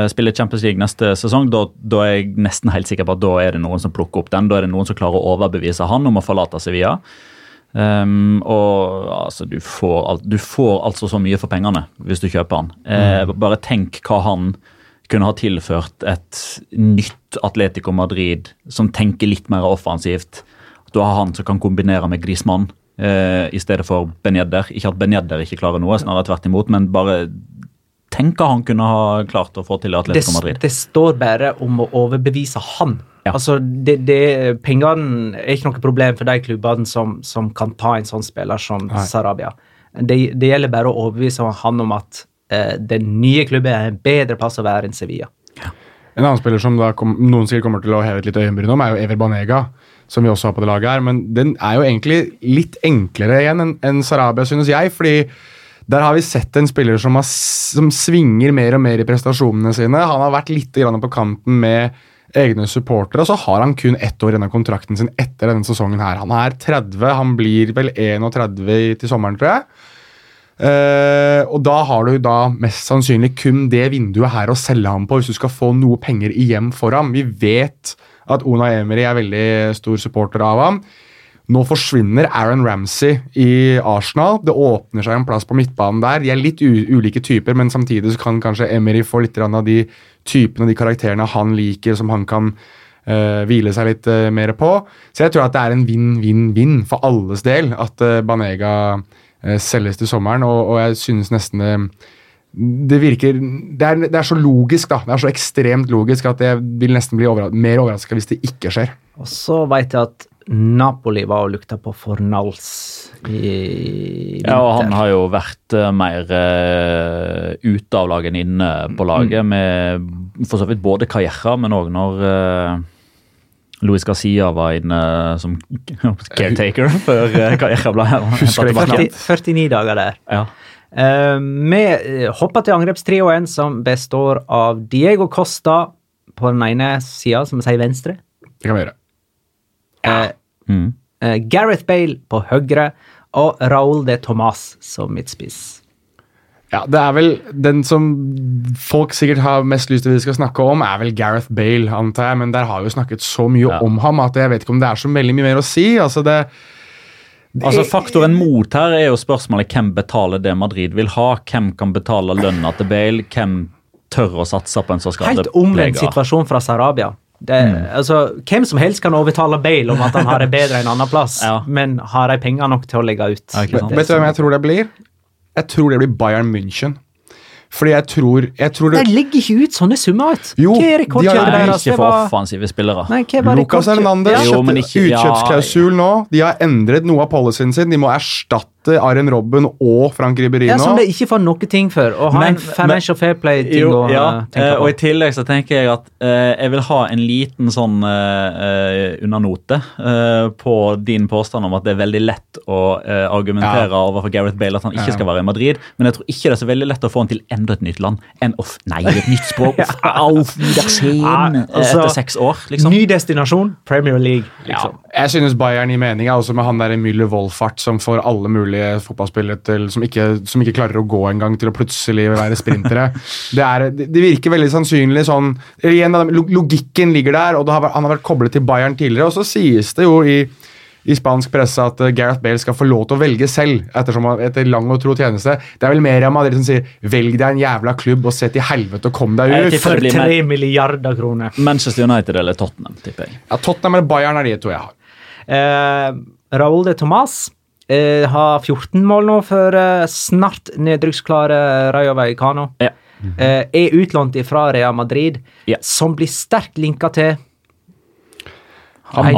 spiller Champions League neste sesong, da, da er jeg nesten helt sikker på at da er det noen som plukker opp den. Da er det noen som klarer å overbevise han om å forlate Sevilla. Um, og altså, du får, al- du får altså så mye for pengene hvis du kjøper han. Eh, bare tenk hva han kunne ha tilført et nytt Atletico Madrid som tenker litt mer offensivt. Du har han som kan kombinere med Griezmann eh, i stedet for Benjedder. Ikke at Benjedder ikke klarer noe, snarere tvert imot, men bare tenk hva han kunne ha klart å få til i Atletico Madrid. det står bare om å overbevise han. Ja. Altså, det, det, Pengene er ikke noe problem for de klubbene som, som kan ta en sånn spiller som Nei. Sarabia. Det, det gjelder bare å overbevise han om at eh, den nye klubben er en bedre plass å være enn Sevilla. En annen spiller som da kom, noen sikkert kommer til å heve et litt øyenbryn om, er jo Ever Banega, som vi også har på det laget her. Men den er jo egentlig litt enklere igjen enn enn Sarabia, synes jeg. fordi der har vi sett en spiller som, har, som svinger mer og mer i prestasjonene sine. Han har vært litt på kanten med egne supportere, og så har han kun ett år igjen av kontrakten sin etter denne sesongen. her. Han er 30, han blir vel 31 til sommeren, tror jeg. Eh, og da har du da mest sannsynlig kun det vinduet her å selge ham på hvis du skal få noe penger igjen for ham. Vi vet at Ona Emery er veldig stor supporter av ham. Nå forsvinner Aaron Ramsey i Arsenal. Det åpner seg en plass på midtbanen der. De er litt ulike typer, men samtidig så kan kanskje Emery få litt av de typene og de karakterene han liker, som han kan uh, hvile seg litt uh, mer på. Så jeg tror at det er en vinn-vinn-vinn for alles del at uh, Banega selges til sommeren, og, og jeg synes nesten det det virker det er, det er så logisk, da. Det er så ekstremt logisk at jeg vil nesten bli overra mer overraska hvis det ikke skjer. Og så vet jeg at Napoli var og lukta på Fornals i vinter. Ja, og han har jo vært eh, mer uh, ute av laget enn inne på laget, med for så vidt både Calleja, men òg når uh, Luis Garcia var inne som (laughs) caretaker før uh, Calleja ble her. (laughs) Husker 40, 49 dager der. Ja. Eh, Vi eh, hopper til angrepstrioen, som består av Diego Costa på den ene sida, som vi sier venstre. Det kan vi gjøre. Eh, Mm. eh, Gareth Bale på høyre og Raúl de Tomas som midtspiss. Ja, det er vel Den som folk sikkert har mest lyst til vi skal snakke om, er vel Gareth Bale, antar jeg. Men der har vi jo snakket så mye Ja. om ham at jeg vet ikke om det er så veldig mye mer å si. altså det Altså Faktoren mot her er jo spørsmålet hvem betaler det Madrid vil ha. Hvem kan betale lønna til Bale? Hvem tør å satse på en så Helt omvendt situasjon fra Sarabia. Det, Mm. altså, hvem som helst kan overtale Bale om at han har det bedre en annen plass, (laughs) Ja. men har de penger nok til å legge ut? Ja, Vet du hvem jeg tror det blir? Jeg tror det blir Bayern München. Fordi jeg tror, jeg tror De det, legger ikke ut sånne summer, vet du. Jo, Hva er de har- ikke for var- offensive spillere. Nei, Lucas Hernandez Ja. Kjøpte ja. utkjøpsklausul nå. De har endret noe av policyen sin. De må erstatte Arjen Robben og Frank Riberino. Ja, som de ikke får noe ting for. Å ha Men- en financial fair play-ting å ja, tenke på. og i tillegg så tenker jeg at eh, jeg vil ha en liten sånn eh, eh, undernote eh, på din påstand om at det er veldig lett å eh, argumentere overfor Gareth Bale at han ikke Ja. skal være i Madrid, men jeg tror ikke det er så veldig lett å få han til enda et nytt land En off, Nei, et nytt språk. (laughs) Auf Wiedersehen Ja, eh, altså, etter seks år, liksom. Ny destinasjon, Premier League. liksom. Jeg synes Bayern gir mening, også med han der Müller Wolfart som får alle mulige fotballspillere til som ikke, som ikke klarer å gå engang, til å plutselig være sprintere. (laughs) det, er, det, virker veldig sannsynlig sånn igjen, Logikken ligger der, og det har, han har vært koblet til Bayern tidligere. Og så sies det jo i i spansk presse at eh, Gareth Bale skal få lov til å velge selv ettersom etter lang og tro tjeneste. Det er vel mer Real Madrid som sier 'velg deg en jævla klubb og se til helvete og kom deg ut'. For tre milliarder kroner. Manchester United eller Tottenham, tipper jeg. Ja, Tottenham eller Bayern er de to jeg har. Eh, Raúl de Tomas eh, har 14 mål nå for eh, snart nedrykksklare Rayo Vallecano. Ja. Eh, er utlånt fra Real Madrid, Ja. som blir sterkt linka til Han.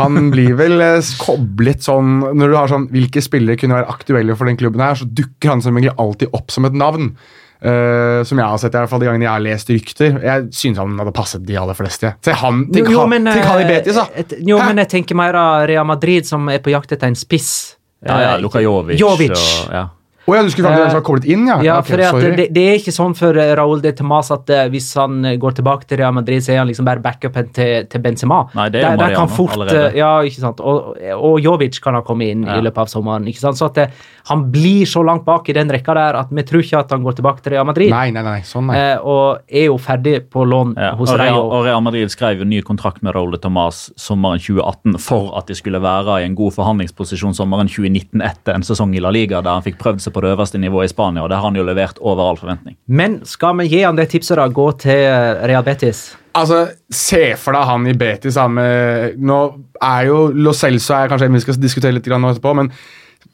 Han blir vel eh, koblet sånn Når du har sånn Hvilke spillere kunne være aktuelle for den klubben her, så dukker han som egentlig alltid opp som et navn. Eh, som jeg har sett i hvert fall de gangene jeg har lest rykter. Jeg synes han hadde passet de aller fleste. til han, tenk, Jo, jo, han, men, tenk han i eh, Betis, da! et- Jo, Hæ? men jeg tenker mer av Real Madrid, som er på jakt etter en spiss. Ja, ja, Eh, Luka Jovic. Jovic. Og, ja. Å ja, du skulle faktisk ha koblet inn, ja? Ja, okay, for det, at sorry. det, det er ikke sånn for eh, Raúl de Tomàs at eh, hvis han eh, går tilbake til Real Madrid, så er han liksom bare backupen til, til Benzema. Nei, det er Der- der kan Mariano fort, allerede. eh, Ja, ikke sant. Og, og Jovic kan ha kommet inn Ja. i løpet av sommeren. ikke sant? Så at det, han blir så langt bak i den rekka der at vi tror ikke at han går tilbake til Real Madrid. Nei, nei, nei, sånn nei. Eh, og er jo ferdig på lån Ja, hos og, Real, og Real Madrid skrev jo ny kontrakt med Raúl de Tomàs sommeren 2018 for at de skulle være i en god forhandlingsposisjon sommeren 2019 etter en sesong i La Liga der han fikk prøvd seg på det øverste nivået i Spania, og det har han jo levert over all forventning. Men skal vi gi han det tipset, da? Gå til eh, Real Betis? Altså, Se for deg han i Betis. Da, med, nå er jo Lo Celso er kanskje en vi skal diskutere litt nå etterpå, men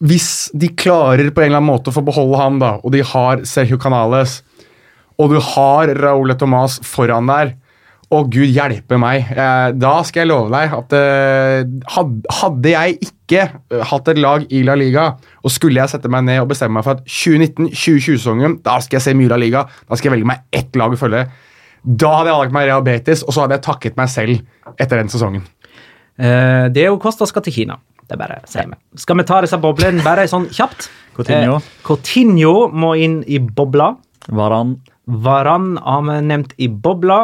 hvis de klarer på en eller annen måte å få beholde han, da, og de har Sergio Canales, og du har Raúl Tomàs foran der og gud hjelpe meg. Eh, da skal jeg love deg at eh, hadde jeg ikke eh, hatt et lag i La Liga, og skulle jeg sette meg ned og bestemme meg for at 2019-2020-sesongen, da skal jeg se mye La Liga, da skal jeg velge meg ett lag å følge, da hadde jeg valgt meg Real Betis, og så hadde jeg takket meg selv etter den sesongen. Eh, det er jo Costa skal til Kina. Det er bare å si meg. Skal vi ta disse boblene bare sånn kjapt? Coutinho. Eh, Coutinho må inn i bobla. Varan, Varan har vi nevnt i bobla.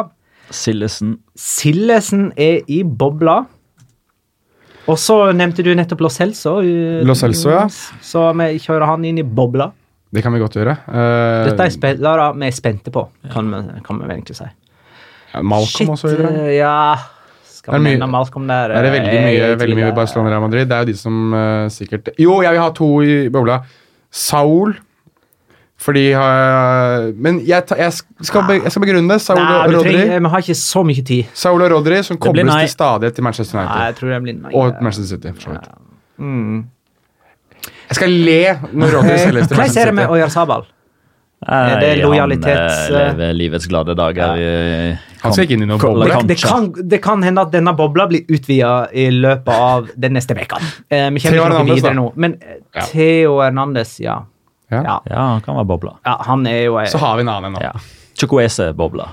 Sillesen Sildesen er i bobla. Og så nevnte du nettopp Lo Celso. Los Lo Celso, ja. Så vi kjører han inn i bobla. Det kan vi godt gjøre. Uh, Dette er spillere vi er spente på, kan vi, kan vi vel egentlig si. ja, Malcolm også, videre. eh, ja Skal er vi nevne Malcolm der? Er det veldig eh, mye, veldig mye. Barcelona og Real Madrid? Det er jo de som uh, sikkert Jo, jeg vil ha to i bobla. Saul. Fordi uh, Men jeg, ta, jeg, skal be, jeg skal begrunne det. Saul Nei, og Rodri. trenger, vi har ikke så mye tid. Saul og Rodri som kobles nei. til stadighet til Manchester United. Nei, jeg tror det blir nei. Og Manchester City, for så vidt. Jeg skal le når Rodri selges til Manchester Hva ser er det med City. Oyarzabal? Er det er lojalitets- Han eh, lever livets glade dager. Ja. Han skal ikke inn i noen bobler. boble. Det kan, det kan hende at denne bobla blir utvida i løpet av den neste veka. Eh, vi Theo kommer ikke videre da. nå. Men eh, Theo Hernandez, ja. Ja. Ja, han kan være bobla. ja han er jo eh, Så har vi en annen en nå. Ja. Chukwese-bobla.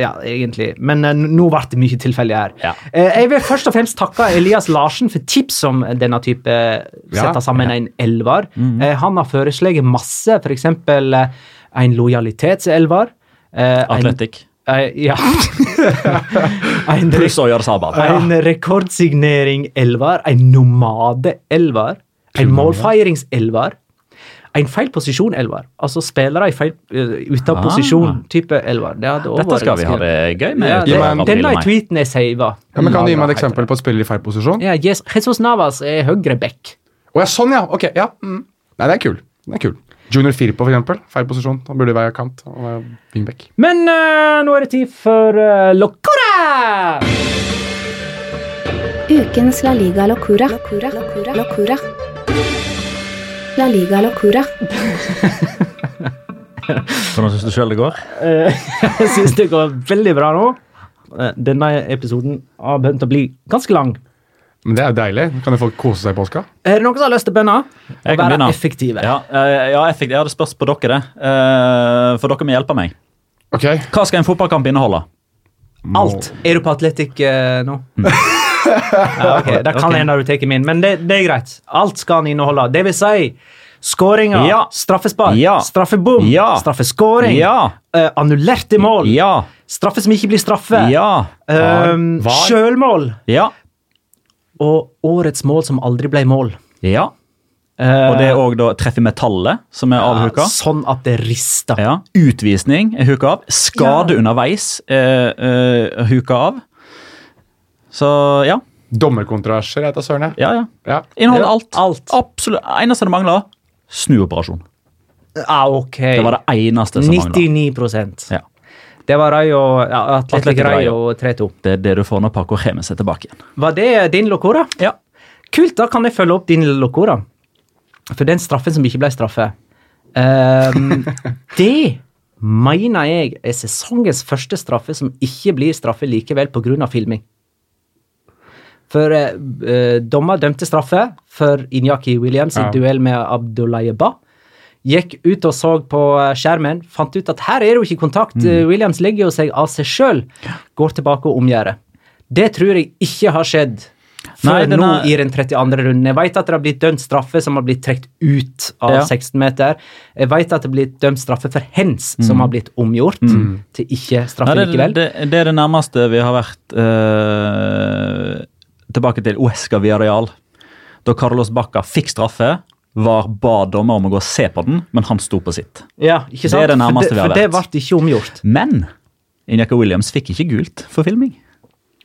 Ja, egentlig. Men eh, nå ble det mye tilfeldig her. Ja. Eh, jeg vil først og fremst takke Elias Larsen for tips om denne type eh, Ja, sette sammen en elver. Mhm. Eh, han har foreslått masse, f.eks. Uh, en lojalitetselver. eh, en- Atletic. eh, ja. (laughs) en, re Pluss en rekordsignering-elver. En nomade-elver. En målfeiringselver. En feil posisjon, Elvar. Altså spillere i feil, uh, ute av Ah. posisjon-type Elvar. Det hadde Dette skal vi ha det gøy med. Ja, det, ja, men, denne tweeten er sava. Ja, men kan du gi meg et eksempel på et spiller i feil posisjon? Ja, yes. Jesus Navas er høyre back. Å ja, sånn, ja. Ok, ja. Mm. Nei, det er kul. Det er kul. Junior Firpo, eksempel. Feil posisjon. Han burde være kant. og være wingback. Men uh, nå er det tid for uh, Locora! Ukens La Liga Locura. Locura. Locura. Locura. La Liga Locura. (laughs) Hvordan syns du sjøl det går? (laughs) Jeg syns det går veldig bra nå. Eh, Denne episoden har begynt å bli ganske lang. Men det er jo deilig. Kan folk kose seg i påska? Er det noen som har lyst til å bønne? Jeg kan være begynne. effektive. Ja, eh, ja effektiv. Jeg hadde spørs på dere, det. Eh, For dere må hjelpe meg. Ok. Hva skal en fotballkamp inneholde? Alt. Er du på Atletic nå? nå? Ja, Det kan hende du tar min, men det, det er greit. Alt skal han inneholde. Det vil si skåringer, Ja. straffespark, Ja. straffebom, Ja. straffeskåring, Ja! uh, annullerte mål, Ja! straffe som ikke blir straffe, Ja! um, Var. sjølmål Ja! og årets mål som aldri ble mål. Ja. Eh, Og det er òg treffe metallet, som er avhuka. Sånn at det rister. Ja. Utvisning er huka av. Skade Ja. underveis er uh, huka av. Så ja. Dommerkontroverser, heter søren. Ja, ja. Ja. Inneholder Ja, alt. alt. Absolutt. Eneste det mangler, snuoperasjon. Ah, ok. Det var det eneste som mangla. 99 Ja. Det var Rayo, ja, Atletic Rayo. 3-2. Det er det du får når Paco Remes er tilbake igjen. Var det din locora? Ja. Kult, da kan jeg følge opp din locora. For den straffen som ikke ble straffe, um, (laughs) det mener jeg er sesongens første straffe som ikke blir straffe likevel pga. filming. For eh, eh, dommer dømte straffe for Inyaki Williams i Ja. duell med Abdullaye Ba. Gikk ut og så på eh, skjermen, fant ut at her er det jo ikke kontakt. Mm. Williams legger jo seg av seg sjøl. Går tilbake og omgjør det. Det tror jeg ikke har skjedd før Nei, den nå i den 32. runden. Jeg vet at det har blitt dømt straffe som har blitt trukket ut av Ja. 16 meter. Jeg vet at det har blitt dømt straffe for hens som har blitt omgjort til ikke straffe Mm. Nei, det, likevel. det, det er det nærmeste vi har vært eh, tilbake til Uesca Villarreal. Da Carlos Bacca fikk straffe, var ba dommer om å gå og se på den, men han sto på sitt. Ja, ikke sant? Det er det nærmeste for vi har vært. For det ble ikke omgjort. Men Injaka Williams fikk ikke gult for filming.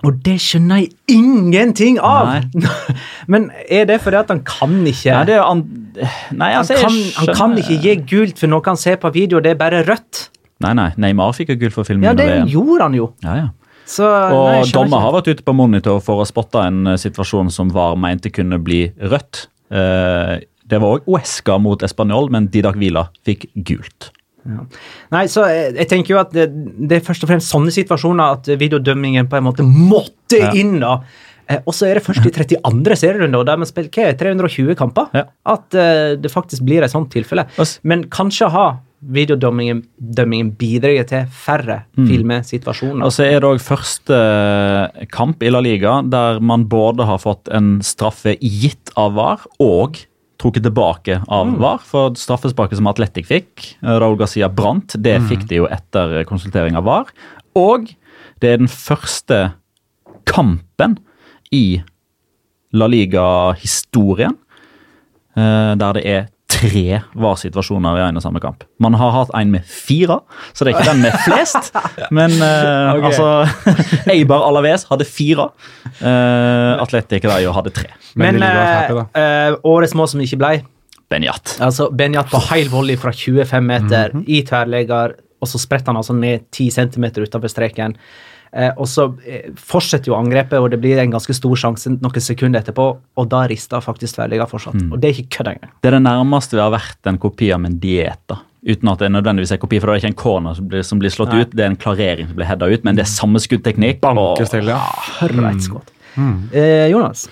Og det skjønner jeg ingenting av! Nei. (laughs) Men er det fordi at han kan ikke Nei, det er an... Nei, han, altså, jeg kan, han kan ikke gi gult for noe han ser på video, det er bare rødt. Nei, nei, Neymar fikk jo gult for filming Ja, det gjorde han jo. Ja, ja. Så, nei, Og dommer har vært ute på monitor for å spotte en eh, situasjon som VAR mente kunne bli rødt. Eh, Det var òg Uesca mot Español, men Didak Vila fikk gult. Nei, så jeg, jeg tenker jo at det, det er først og fremst sånne situasjoner at videodømmingen på en måte måtte Ja. inn, da. Eh, Og så er det først i (laughs) 32. serierunde, og der vi spiller hva, er 320 kamper, Ja. at eh, det faktisk blir et sånt tilfelle. Men kanskje har videodømmingen bidrar til færre filmesituasjoner. Og så er det òg første eh, kamp i La Liga der man både har fått en straffe gitt av VAR og trukket tilbake av VAR. For straffesparket som Atletic fikk, Raul Raúl Garcia brant, det fikk de jo etter konsultering av VAR. Og det er den første kampen i La Liga-historien eh, der det er tre VAR-situasjoner i en og samme kamp. Man har hatt en med fire, så det er ikke den med flest. (laughs) Men uh, okay. altså (laughs) Eibar Alaves hadde fire. Uh, Atletic Rayo hadde tre. Men Men happy, da. eh, eh, årets mål som ikke ble Benjat. Altså, Benjat på heil volley fra 25 meter i tverrlegger, og så spretter han altså ned 10 cm utenfor streken. Eh, og så eh, fortsetter jo angrepet, og det blir en ganske stor sjanse noen sekunder etterpå, og da rister faktisk tverrligga fortsatt. Og det er ikke kødd engang. Det er det nærmeste vi har vært en kopi av en diett, da. Uten at det er nødvendigvis er kopi, for da er det ikke en corner som blir, som blir slått Nei. ut, det er en klarering som blir heada ut, men det er samme skuddteknikk. Bankestell, ja. For et skudd. Eh, Jonas?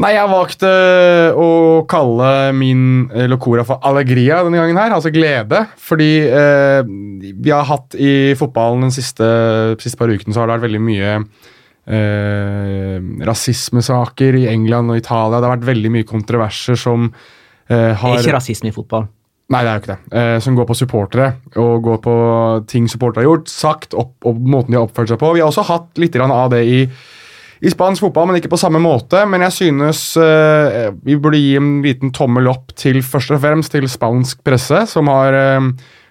Nei, jeg valgte å kalle min eh, locora for allegria denne gangen her, altså glede. Fordi eh, vi har hatt i fotballen den siste, siste par ukene så har det vært veldig mye eh, rasismesaker i England og Italia. Det har vært veldig mye kontroverser som eh, har ikke rasisme i fotball. Nei, det er jo ikke det. Eh, som går på supportere og går på ting supportere har gjort, sagt, opp, og måten de har oppført seg på. Vi har også hatt litt av det i, i spansk fotball, men ikke på samme måte. Men jeg synes uh, vi burde gi en liten tommel opp til først og fremst til spansk presse, som har uh,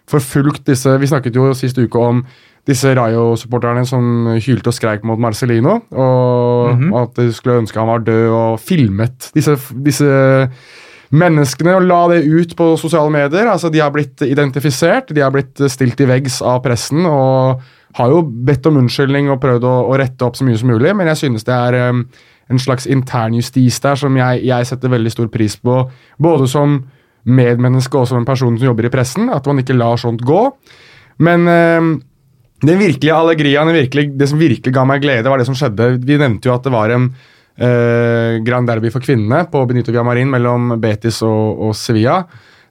forfulgt disse Vi snakket jo sist uke om disse Rayo-supporterne som hylte og skreik mot Marcelino, og, og at de skulle ønske han var død, og filmet disse, disse menneskene og la det ut på sosiale medier. Altså, de har blitt identifisert, de har blitt stilt i veggs av pressen og har jo bedt om unnskyldning og prøvd å, å rette opp så mye som mulig, men jeg synes det er um, en slags internjustis der som jeg, jeg setter veldig stor pris på, både som medmenneske og som en person som jobber i pressen, at man ikke lar sånt gå. Men um, den virkelige allegriaen, det som virkelig ga meg glede, var det som skjedde. Vi nevnte jo at det var en uh, Grand Derby for kvinnene på Benito Villamarin mellom Betis og, og Sevilla.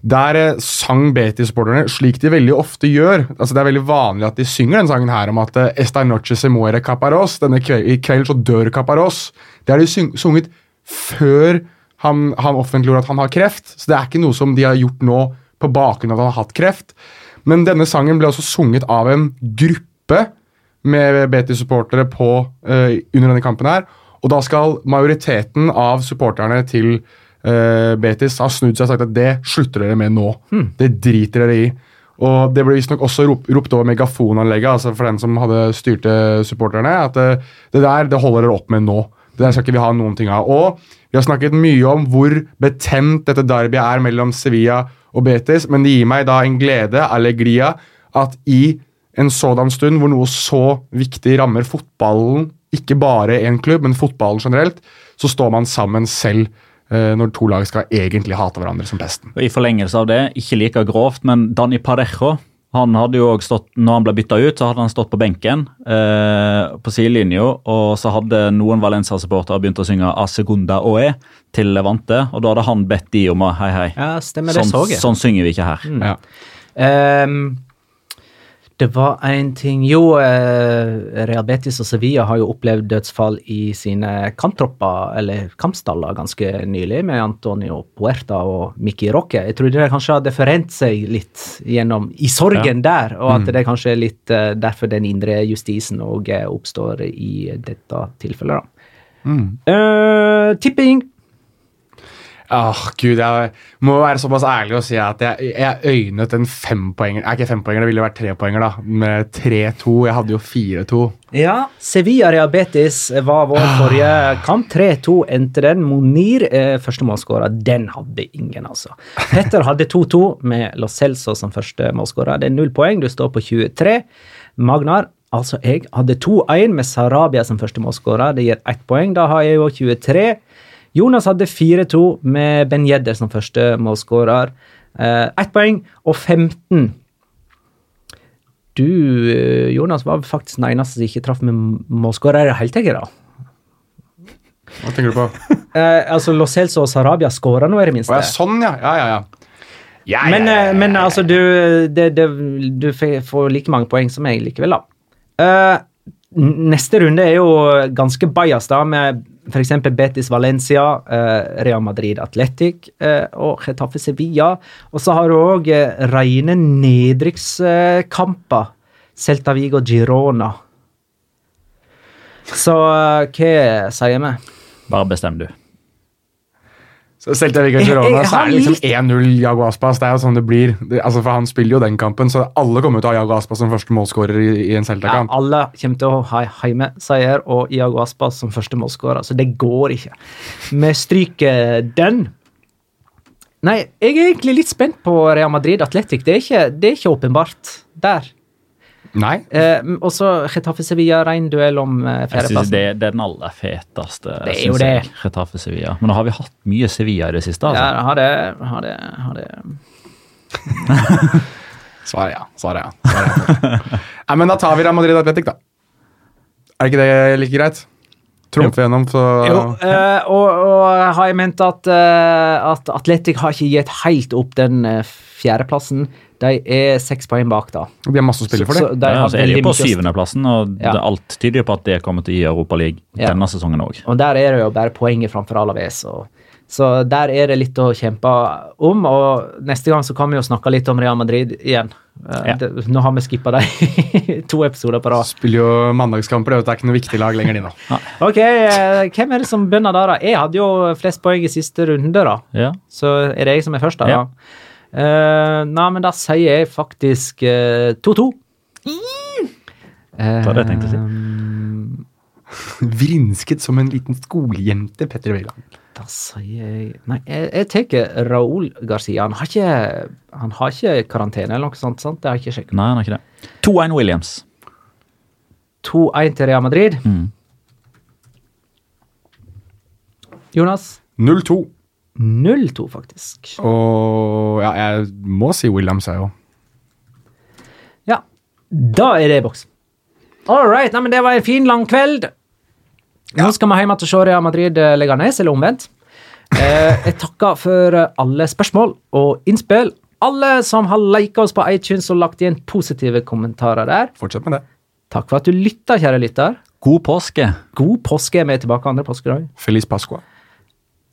Der eh, sang Betis-supporterne slik de veldig ofte gjør. Altså Det er veldig vanlig at de synger den sangen her om at eh, Esta noche se muere Caparos. Denne kveld, I kveld så dør Caparos. Det har de sunget før han, han offentliggjorde at han har kreft. Så det er ikke noe som de har gjort nå på bakgrunn av at han har hatt kreft. Men denne sangen ble også sunget av en gruppe med Betis-supportere på, eh, under denne kampen her. Og da skal majoriteten av supporterne til eh, Betis har snudd seg og sagt at det slutter dere med nå. Det driter dere i. Og Det ble visstnok også rop, ropt over megafonanlegget altså for den som hadde styrte supporterne. At det, det der det holder dere opp med nå. Det der skal ikke vi ha noen ting av. Og vi har snakket mye om hvor betent dette derbyet er mellom Sevilla og Betis, men det gir meg da en glede, alegria, at i en sådan stund hvor noe så viktig rammer fotballen, ikke bare én klubb, men fotballen generelt, så står man sammen selv eh, når to lag skal egentlig hate hverandre som pesten. I forlengelse av det, ikke like grovt, men Dani Parejo han hadde jo også stått, når han ble bytta ut, så hadde han stått på benken eh, på sidelinja, og så hadde noen Valencia-supportere begynt å synge A segunda oe til Levante, og da hadde han bedt de om å hei, hei. Ja, stemmer det, sånn, så jeg. sånn synger vi ikke her. Mm. Ja. Ehm, det var en ting Jo, eh, Real Betis og Sevilla har jo opplevd dødsfall i sine kamptropper, eller kampstaller, ganske nylig, med Antonio Puerta og Miki Roque. Jeg trodde det kanskje hadde forent seg litt gjennom, i sorgen der, og at det kanskje er litt eh, derfor den indre justisen òg oppstår i dette tilfellet. da. Eh, tipping Åh, gud, Jeg må være såpass ærlig og si at jeg, jeg øynet en fempoenger Er ikke fempoenger, det ville vært trepoenger, da. Med 3-2. Jeg hadde jo 4-2. Ja, Sevilla Rehabetis var vår forrige kamp. 3-2 endte den. Monir, eh, førstemålsskårer, den hadde ingen, altså. Petter hadde 2-2 med Lo Celso som førstemålsskårer. Det er null poeng, du står på 23. Magnar, altså jeg, hadde 2-1 med Sarabia som første målskårer. Det gir ett poeng. Da har jeg jo 23. Jonas hadde 4-2 med Ben Jedder som første målskårer. Eh, Ett poeng og 15 du, eh, Jonas, var faktisk den eneste som ikke traff med målskårer i det hele tatt. Hva tenker du på? (laughs) Eh, altså, Los Celso og Sarabia skåra nå, i det minste. Å, ja, sånn, ja. Ja, ja, ja. ja, men, ja, ja, ja, eh, men altså, du, det, det, du får like mange poeng som jeg likevel, da. Eh, neste runde er jo ganske bajas, da, med f.eks. Betis Valencia, eh, Real Madrid Athletic eh, og Getafe Sevilla. Og så har du òg eh, rene nedrykkskamper. Celta Vigo Girona. Så hva sier vi? Bare bestem, du. Så til Jeg- Girona, så er det liksom 1-0 Jago Aspas. Det er jo sånn det blir. Det, altså for Han spiller jo den kampen, så alle kommer til å ha Jago Aspas som første målskårer i, i en Ja, Celta-kamp. alle kommer til å ha heimeseier og Iago Aspas som første målskårer, så det går ikke. Vi stryker den. Nei, jeg er egentlig litt spent på Real Madrid Athletic. Det er ikke, det er ikke åpenbart der. Nei. Eh, og så Getafe Sevilla, ren duell om eh, Jeg synes fjerdeplassen. det, det er den aller feteste. Det er jo det. jeg, Getafe Sevilla. Men nå har vi hatt mye Sevilla i det siste. altså. Ja, har det, har det, har det. (laughs) Svaret ja. Svaret ja. Svaret ja. Nei, men da tar vi Real Madrid Atletic, da. Er ikke det like greit? Trumfe gjennom, så Jo, eh, og, og har jeg ment at, uh, at Atletic har ikke gitt helt opp den uh, fjerdeplassen. De er seks poeng bak, da. Det blir masse å spille for, Så- så det. de Ja, altså, er de på syvendeplassen, og Ja. det, alt tyder på at det kommer til å gi League Ja. denne sesongen òg. Og der er det jo bare poenget framfor Alaves. Og, så der er det litt å kjempe om. Og neste gang så kan vi jo snakke litt om Real Madrid igjen. Eh, Ja. det, nå har vi skippa de (laughs) to episoder på rad. Spiller jo mandagskamper, det er ikke noe viktig lag lenger, de nå. Ok, eh, hvem er det som begynner da? da? Jeg hadde jo flest poeng i siste runde, da. Ja. Så er det jeg som er først, da? Ja. Eh, nei, men da sier jeg faktisk eh, 2-2. Det var det jeg tenkte å si. Eh, Vrinsket som en liten skolejente, Petter Wæland. Da sier jeg Nei, jeg, jeg tar Raúl Garcia. Han har ikke, han har ikke karantene eller noe sånt, sant? Det har jeg ikke sjekket. Nei, han har ikke det. 2-1 Williams. 2-1 til Real Madrid. Mm. Jonas? 0-2. 0-2, faktisk. Og ja, jeg må si Williams, jeg òg. Ja, da er det i boks. All right, nei, men det var en fin, lang kveld. Nå skal vi hjem til Shoria Madrid eh, Leganes, eller omvendt. Eh, jeg takker for alle spørsmål og innspill. Alle som har liket oss på iTunes og lagt igjen positive kommentarer der. Fortsett med det. Takk for at du lytta, kjære lytter. God påske. God påske. Vi er tilbake andre påskedag. Feliz Pascua.